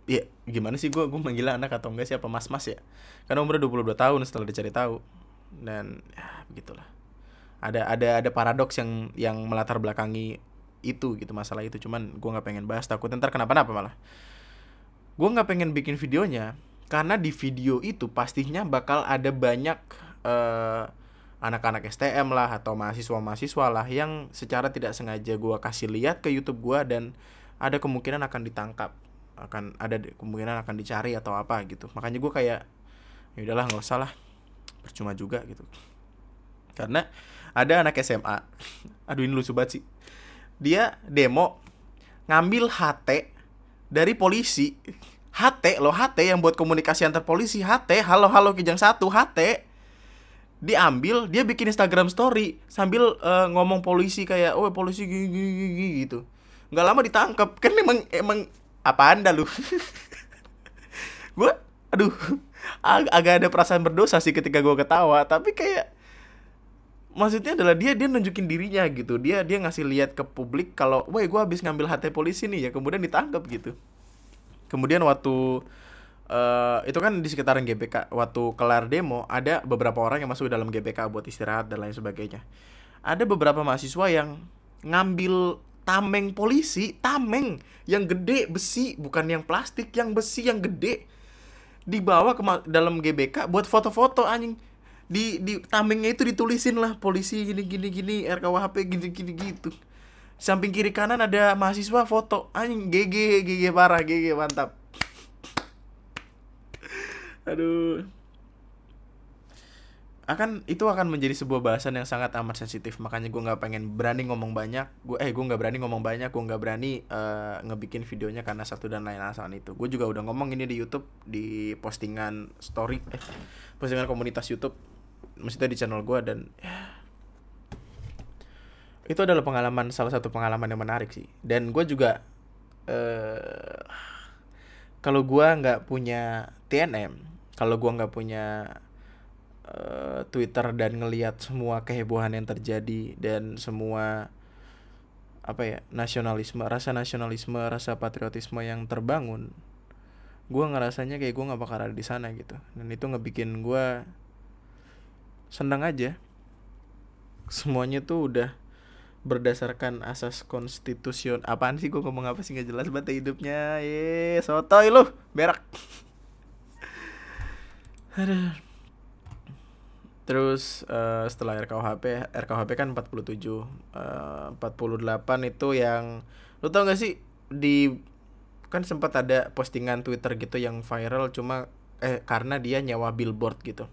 Ya gimana sih gue gue manggil anak atau enggak siapa? Mas mas ya? Karena umurnya 22 tahun setelah dicari tahu dan ya begitulah. Ada ada ada paradoks yang yang melatar belakangi itu gitu masalah itu. Cuman gue nggak pengen bahas takut ntar kenapa-napa malah. Gue nggak pengen bikin videonya karena di video itu pastinya bakal ada banyak uh, anak-anak STM lah atau mahasiswa-mahasiswa lah yang secara tidak sengaja gue kasih lihat ke YouTube gue dan ada kemungkinan akan ditangkap akan ada kemungkinan akan dicari atau apa gitu. Makanya gue kayak ya udahlah nggak usah lah percuma juga gitu. Karena ada anak SMA [LAUGHS] aduh ini lucu banget sih. Dia demo ngambil HT dari polisi. HT loh HT yang buat komunikasi antar polisi. HT halo halo kijang satu HT diambil dia bikin Instagram story sambil uh, ngomong polisi kayak oh polisi gitu. Nggak lama ditangkap kan emang emang apa anda lu? [LAUGHS] Gue aduh ag agak ada perasaan berdosa sih ketika gue ketawa tapi kayak maksudnya adalah dia dia nunjukin dirinya gitu. Dia dia ngasih lihat ke publik kalau woi gue habis ngambil HT polisi nih ya kemudian ditangkap gitu. Kemudian waktu uh, itu kan di sekitaran GBK waktu kelar demo ada beberapa orang yang masuk dalam GBK buat istirahat dan lain sebagainya. Ada beberapa mahasiswa yang ngambil tameng polisi tameng. Yang gede besi bukan yang plastik yang besi yang gede dibawa ke dalam GBK buat foto-foto anjing. Di di tamengnya itu ditulisin lah polisi gini gini gini RKWHP gini gini gitu. Samping kiri kanan ada mahasiswa foto anjing GG GG parah GG mantap. [LAUGHS] Aduh akan itu akan menjadi sebuah bahasan yang sangat amat sensitif. Makanya gue nggak pengen berani ngomong banyak. Gue eh gue nggak berani ngomong banyak. Gue nggak berani uh, ngebikin videonya karena satu dan lain alasan itu. Gue juga udah ngomong ini di YouTube di postingan story eh postingan komunitas YouTube. Maksudnya di channel gue dan ya, itu adalah pengalaman salah satu pengalaman yang menarik sih. Dan gue juga uh, kalau gue nggak punya TNM kalau gua nggak punya uh, Twitter dan ngelihat semua kehebohan yang terjadi dan semua apa ya nasionalisme rasa nasionalisme rasa patriotisme yang terbangun gue ngerasanya kayak gue nggak bakal ada di sana gitu. Dan itu ngebikin gue senang aja. Semuanya tuh udah berdasarkan asas konstitusion. Apaan sih gue ngomong apa sih? Nggak jelas banget hidupnya. Ye sotoy lu. Berak. [LAUGHS] Aduh. Terus uh, setelah RKUHP, RKUHP kan 47. Uh, 48 itu yang lu tau gak sih di kan sempat ada postingan Twitter gitu yang viral cuma eh karena dia nyawa billboard gitu.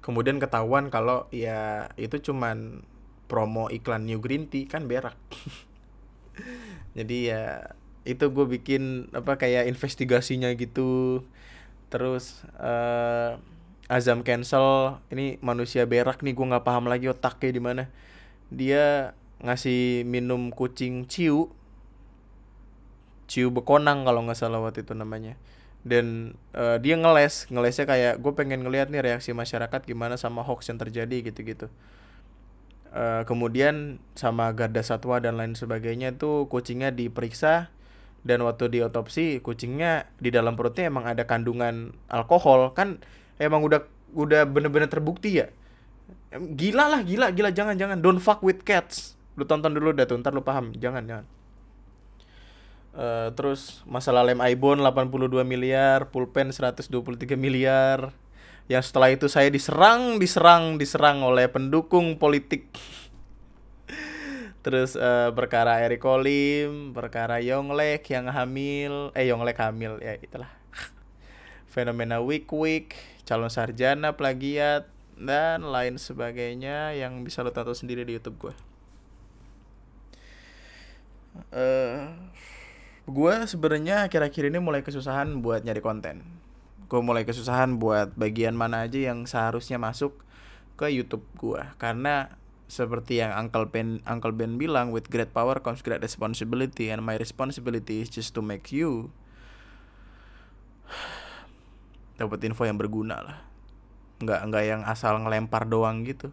Kemudian ketahuan kalau ya itu cuman promo iklan New Green Tea kan berak. [LAUGHS] Jadi ya itu gue bikin apa kayak investigasinya gitu terus uh, Azam cancel ini manusia berak nih gue nggak paham lagi otaknya di mana. Dia ngasih minum kucing ciu. Ciu bekonang kalau nggak salah waktu itu namanya. Dan uh, dia ngeles ngelesnya kayak gue pengen ngeliat nih reaksi masyarakat gimana sama hoax yang terjadi gitu-gitu. Uh, kemudian sama garda satwa dan lain sebagainya tuh kucingnya diperiksa. Dan waktu diotopsi kucingnya di dalam perutnya emang ada kandungan alkohol. Kan emang udah udah bener-bener terbukti ya? Gila lah gila gila. Jangan jangan. Don't fuck with cats. Lu tonton dulu dah tuh ntar lu paham. Jangan jangan. Uh, terus masalah lem Ibon 82 miliar. Pulpen 123 miliar. Yang setelah itu saya diserang diserang diserang oleh pendukung politik. Terus uh, perkara Eric Kolim, perkara Yonglek yang hamil, eh Yonglek hamil. Ya itulah. Fenomena week week, calon sarjana plagiat dan lain sebagainya yang bisa lo tonton sendiri di YouTube gue. Uh, gue sebenarnya akhir-akhir ini mulai kesusahan buat nyari konten. Gue mulai kesusahan buat bagian mana aja yang seharusnya masuk ke YouTube gue karena seperti yang Uncle Ben Uncle Ben bilang with great power comes great responsibility and my responsibility is just to make you dapat info yang berguna lah. Nggak nggak yang asal ngelempar doang gitu.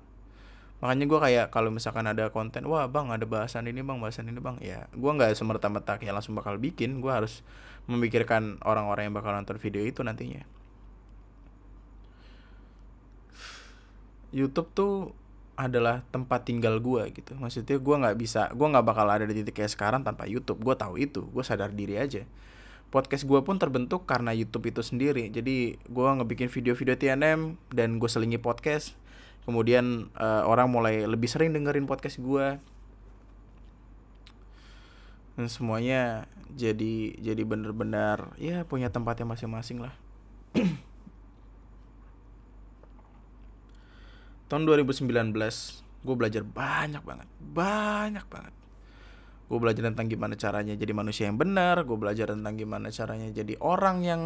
Makanya gue kayak kalau misalkan ada konten wah bang ada bahasan ini bang bahasan ini bang. Ya gue nggak semerta-merta kayak langsung bakal bikin. Gue harus memikirkan orang-orang yang bakal nonton video itu nantinya. YouTube tuh adalah tempat tinggal gue gitu. Maksudnya gue nggak bisa gue nggak bakal ada di titik kayak sekarang tanpa YouTube. Gue tahu itu gue sadar diri aja podcast gue pun terbentuk karena YouTube itu sendiri. Jadi gue ngebikin video-video TNM dan gue selingi podcast. Kemudian uh, orang mulai lebih sering dengerin podcast gue dan semuanya jadi jadi bener-bener ya punya tempatnya masing-masing lah. Tahun 2019 gue belajar banyak banget banyak banget gue belajar tentang gimana caranya jadi manusia yang benar gue belajar tentang gimana caranya jadi orang yang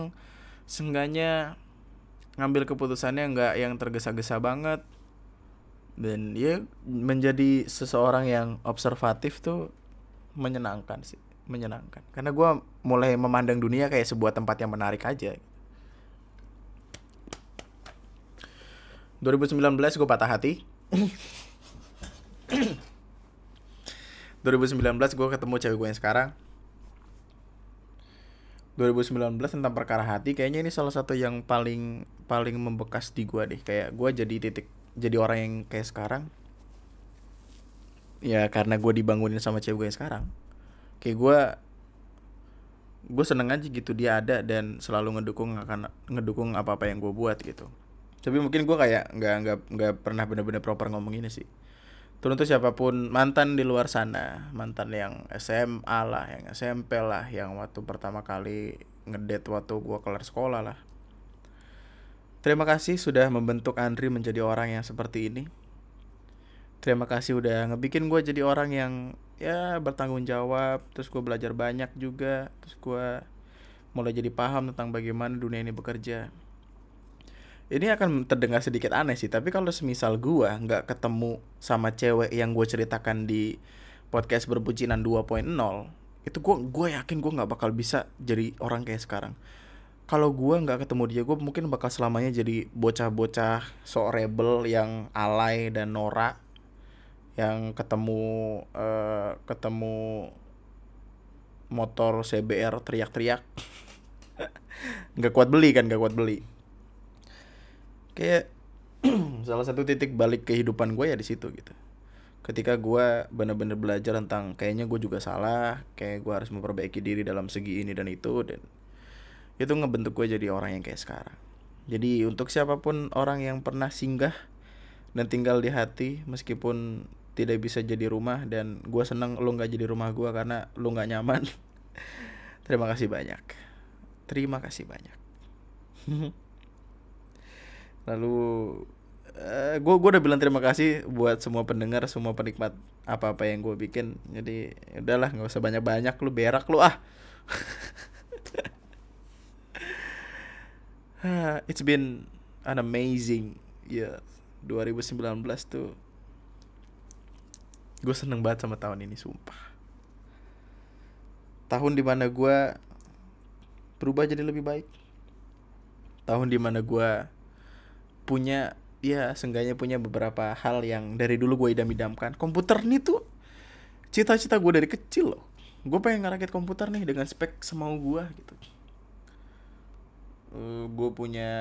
seenggaknya ngambil keputusannya nggak yang tergesa-gesa banget. Dan ya menjadi seseorang yang observatif tuh menyenangkan sih menyenangkan. Karena gue mulai memandang dunia kayak sebuah tempat yang menarik aja. 2019 gue patah hati [COUGHS] 2019 gue ketemu cewek gue yang sekarang. 2019 tentang perkara hati kayaknya ini salah satu yang paling paling membekas di gue deh. Kayak gue jadi titik jadi orang yang kayak sekarang. Ya karena gue dibangunin sama cewek gue yang sekarang. Kayak gue gue seneng aja gitu dia ada dan selalu ngedukung akan ngedukung apa apa yang gue buat gitu. Tapi mungkin gue kayak nggak nggak nggak pernah bener-bener proper ngomong ini sih turun tuh siapa pun mantan di luar sana. Mantan yang SMA lah yang SMP lah yang waktu pertama kali ngedet waktu gue kelar sekolah lah. Terima kasih sudah membentuk Andri menjadi orang yang seperti ini. Terima kasih udah ngebikin gue jadi orang yang ya bertanggung jawab. Terus gue belajar banyak juga. Terus gue mulai jadi paham tentang bagaimana dunia ini bekerja ini akan terdengar sedikit aneh sih tapi kalau semisal gua nggak ketemu sama cewek yang gue ceritakan di podcast berbucinan 2.0 itu gua gue yakin gua nggak bakal bisa jadi orang kayak sekarang. Kalau gua nggak ketemu dia gue mungkin bakal selamanya jadi bocah-bocah so rebel yang alay dan norak yang ketemu uh, ketemu motor CBR teriak-teriak. [LAUGHS] Nggak kuat beli kan nggak kuat beli kayak [CLEARS THROAT] salah satu titik balik kehidupan gue ya di situ gitu. Ketika gue bener-bener belajar tentang kayaknya gue juga salah kayak gue harus memperbaiki diri dalam segi ini dan itu dan itu ngebentuk gue jadi orang yang kayak sekarang. Jadi untuk siapa pun orang yang pernah singgah dan tinggal di hati meskipun tidak bisa jadi rumah dan gue seneng lo nggak jadi rumah gue karena lo nggak nyaman [LAUGHS] terima kasih banyak. Terima kasih banyak [LAUGHS] lalu uh, eh, gue gue udah bilang terima kasih buat semua pendengar semua penikmat apa apa yang gue bikin. Jadi ya udahlah nggak usah banyak banyak lu berak lu ah. [LAUGHS] It's been an amazing year. 2019 tuh gue seneng banget sama tahun ini sumpah. Tahun di mana gue berubah jadi lebih baik. Tahun di mana gue punya ya seenggaknya punya beberapa hal yang dari dulu gue idam-idamkan. Komputer nih tuh cita-cita gue dari kecil loh. Gue pengen ngerakit komputer nih dengan spek semau gue gitu. Uh, eh, gue punya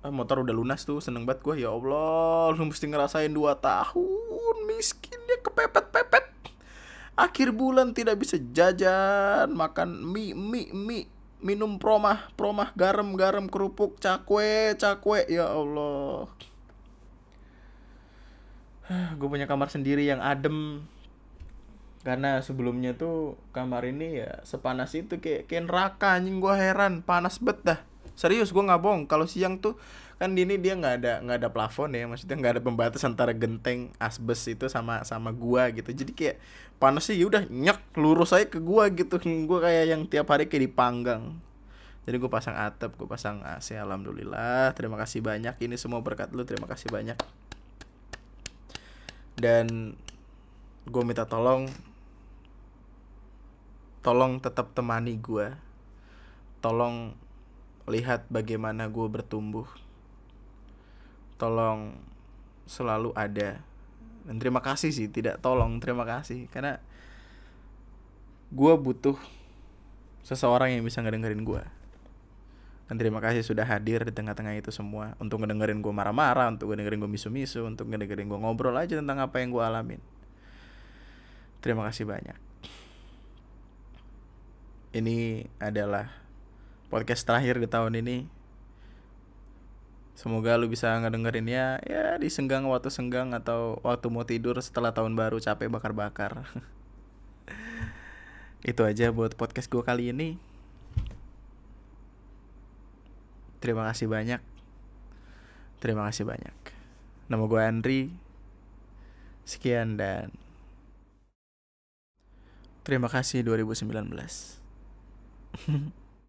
uh, motor udah lunas tuh seneng banget gue ya allah lu mesti ngerasain dua tahun miskinnya kepepet-pepet. Akhir bulan tidak bisa jajan makan mie mie mie minum promah promah garam garam kerupuk cakwe cakwe. Ya allah. [SIGHS] Gue punya kamar sendiri yang adem. Karena sebelumnya tuh kamar ini ya sepanas itu kayak kayak neraka. Anjing gue heran panas bet dah. Serius gue nggak bohong. Kalau siang tuh kan di ini dia nggak ada nggak ada plafon ya maksudnya nggak ada pembatas antara genteng asbes itu sama sama gua gitu. Jadi kayak panas sih ya udah nyek lurus aja ke gua gitu. [LAUGHS] Gua kayak yang tiap hari kayak dipanggang. Jadi gue pasang atap gue pasang AC alhamdulillah. Terima kasih banyak. Ini semua berkat lu terima kasih banyak. Dan gue minta tolong tolong tetap temani gue tolong lihat bagaimana gue bertumbuh tolong selalu ada. Dan terima kasih sih tidak tolong terima kasih. Karena gue butuh seseorang yang bisa ngedengerin gue dan terima kasih sudah hadir di tengah-tengah itu semua. Untuk ngedengerin gue marah-marah untuk ngedengerin gue misu-misu untuk ngedengerin gue ngobrol aja tentang apa yang gue alamin. Terima kasih banyak. Ini adalah podcast terakhir di tahun ini. Semoga lu bisa ngedengerinnya ya di senggang waktu senggang atau waktu mau tidur setelah tahun baru capek bakar-bakar. [LAUGHS] Itu aja buat podcast gue kali ini. Terima kasih banyak. Terima kasih banyak. Nama gue Andri. Sekian dan terima kasih 2019. [LAUGHS]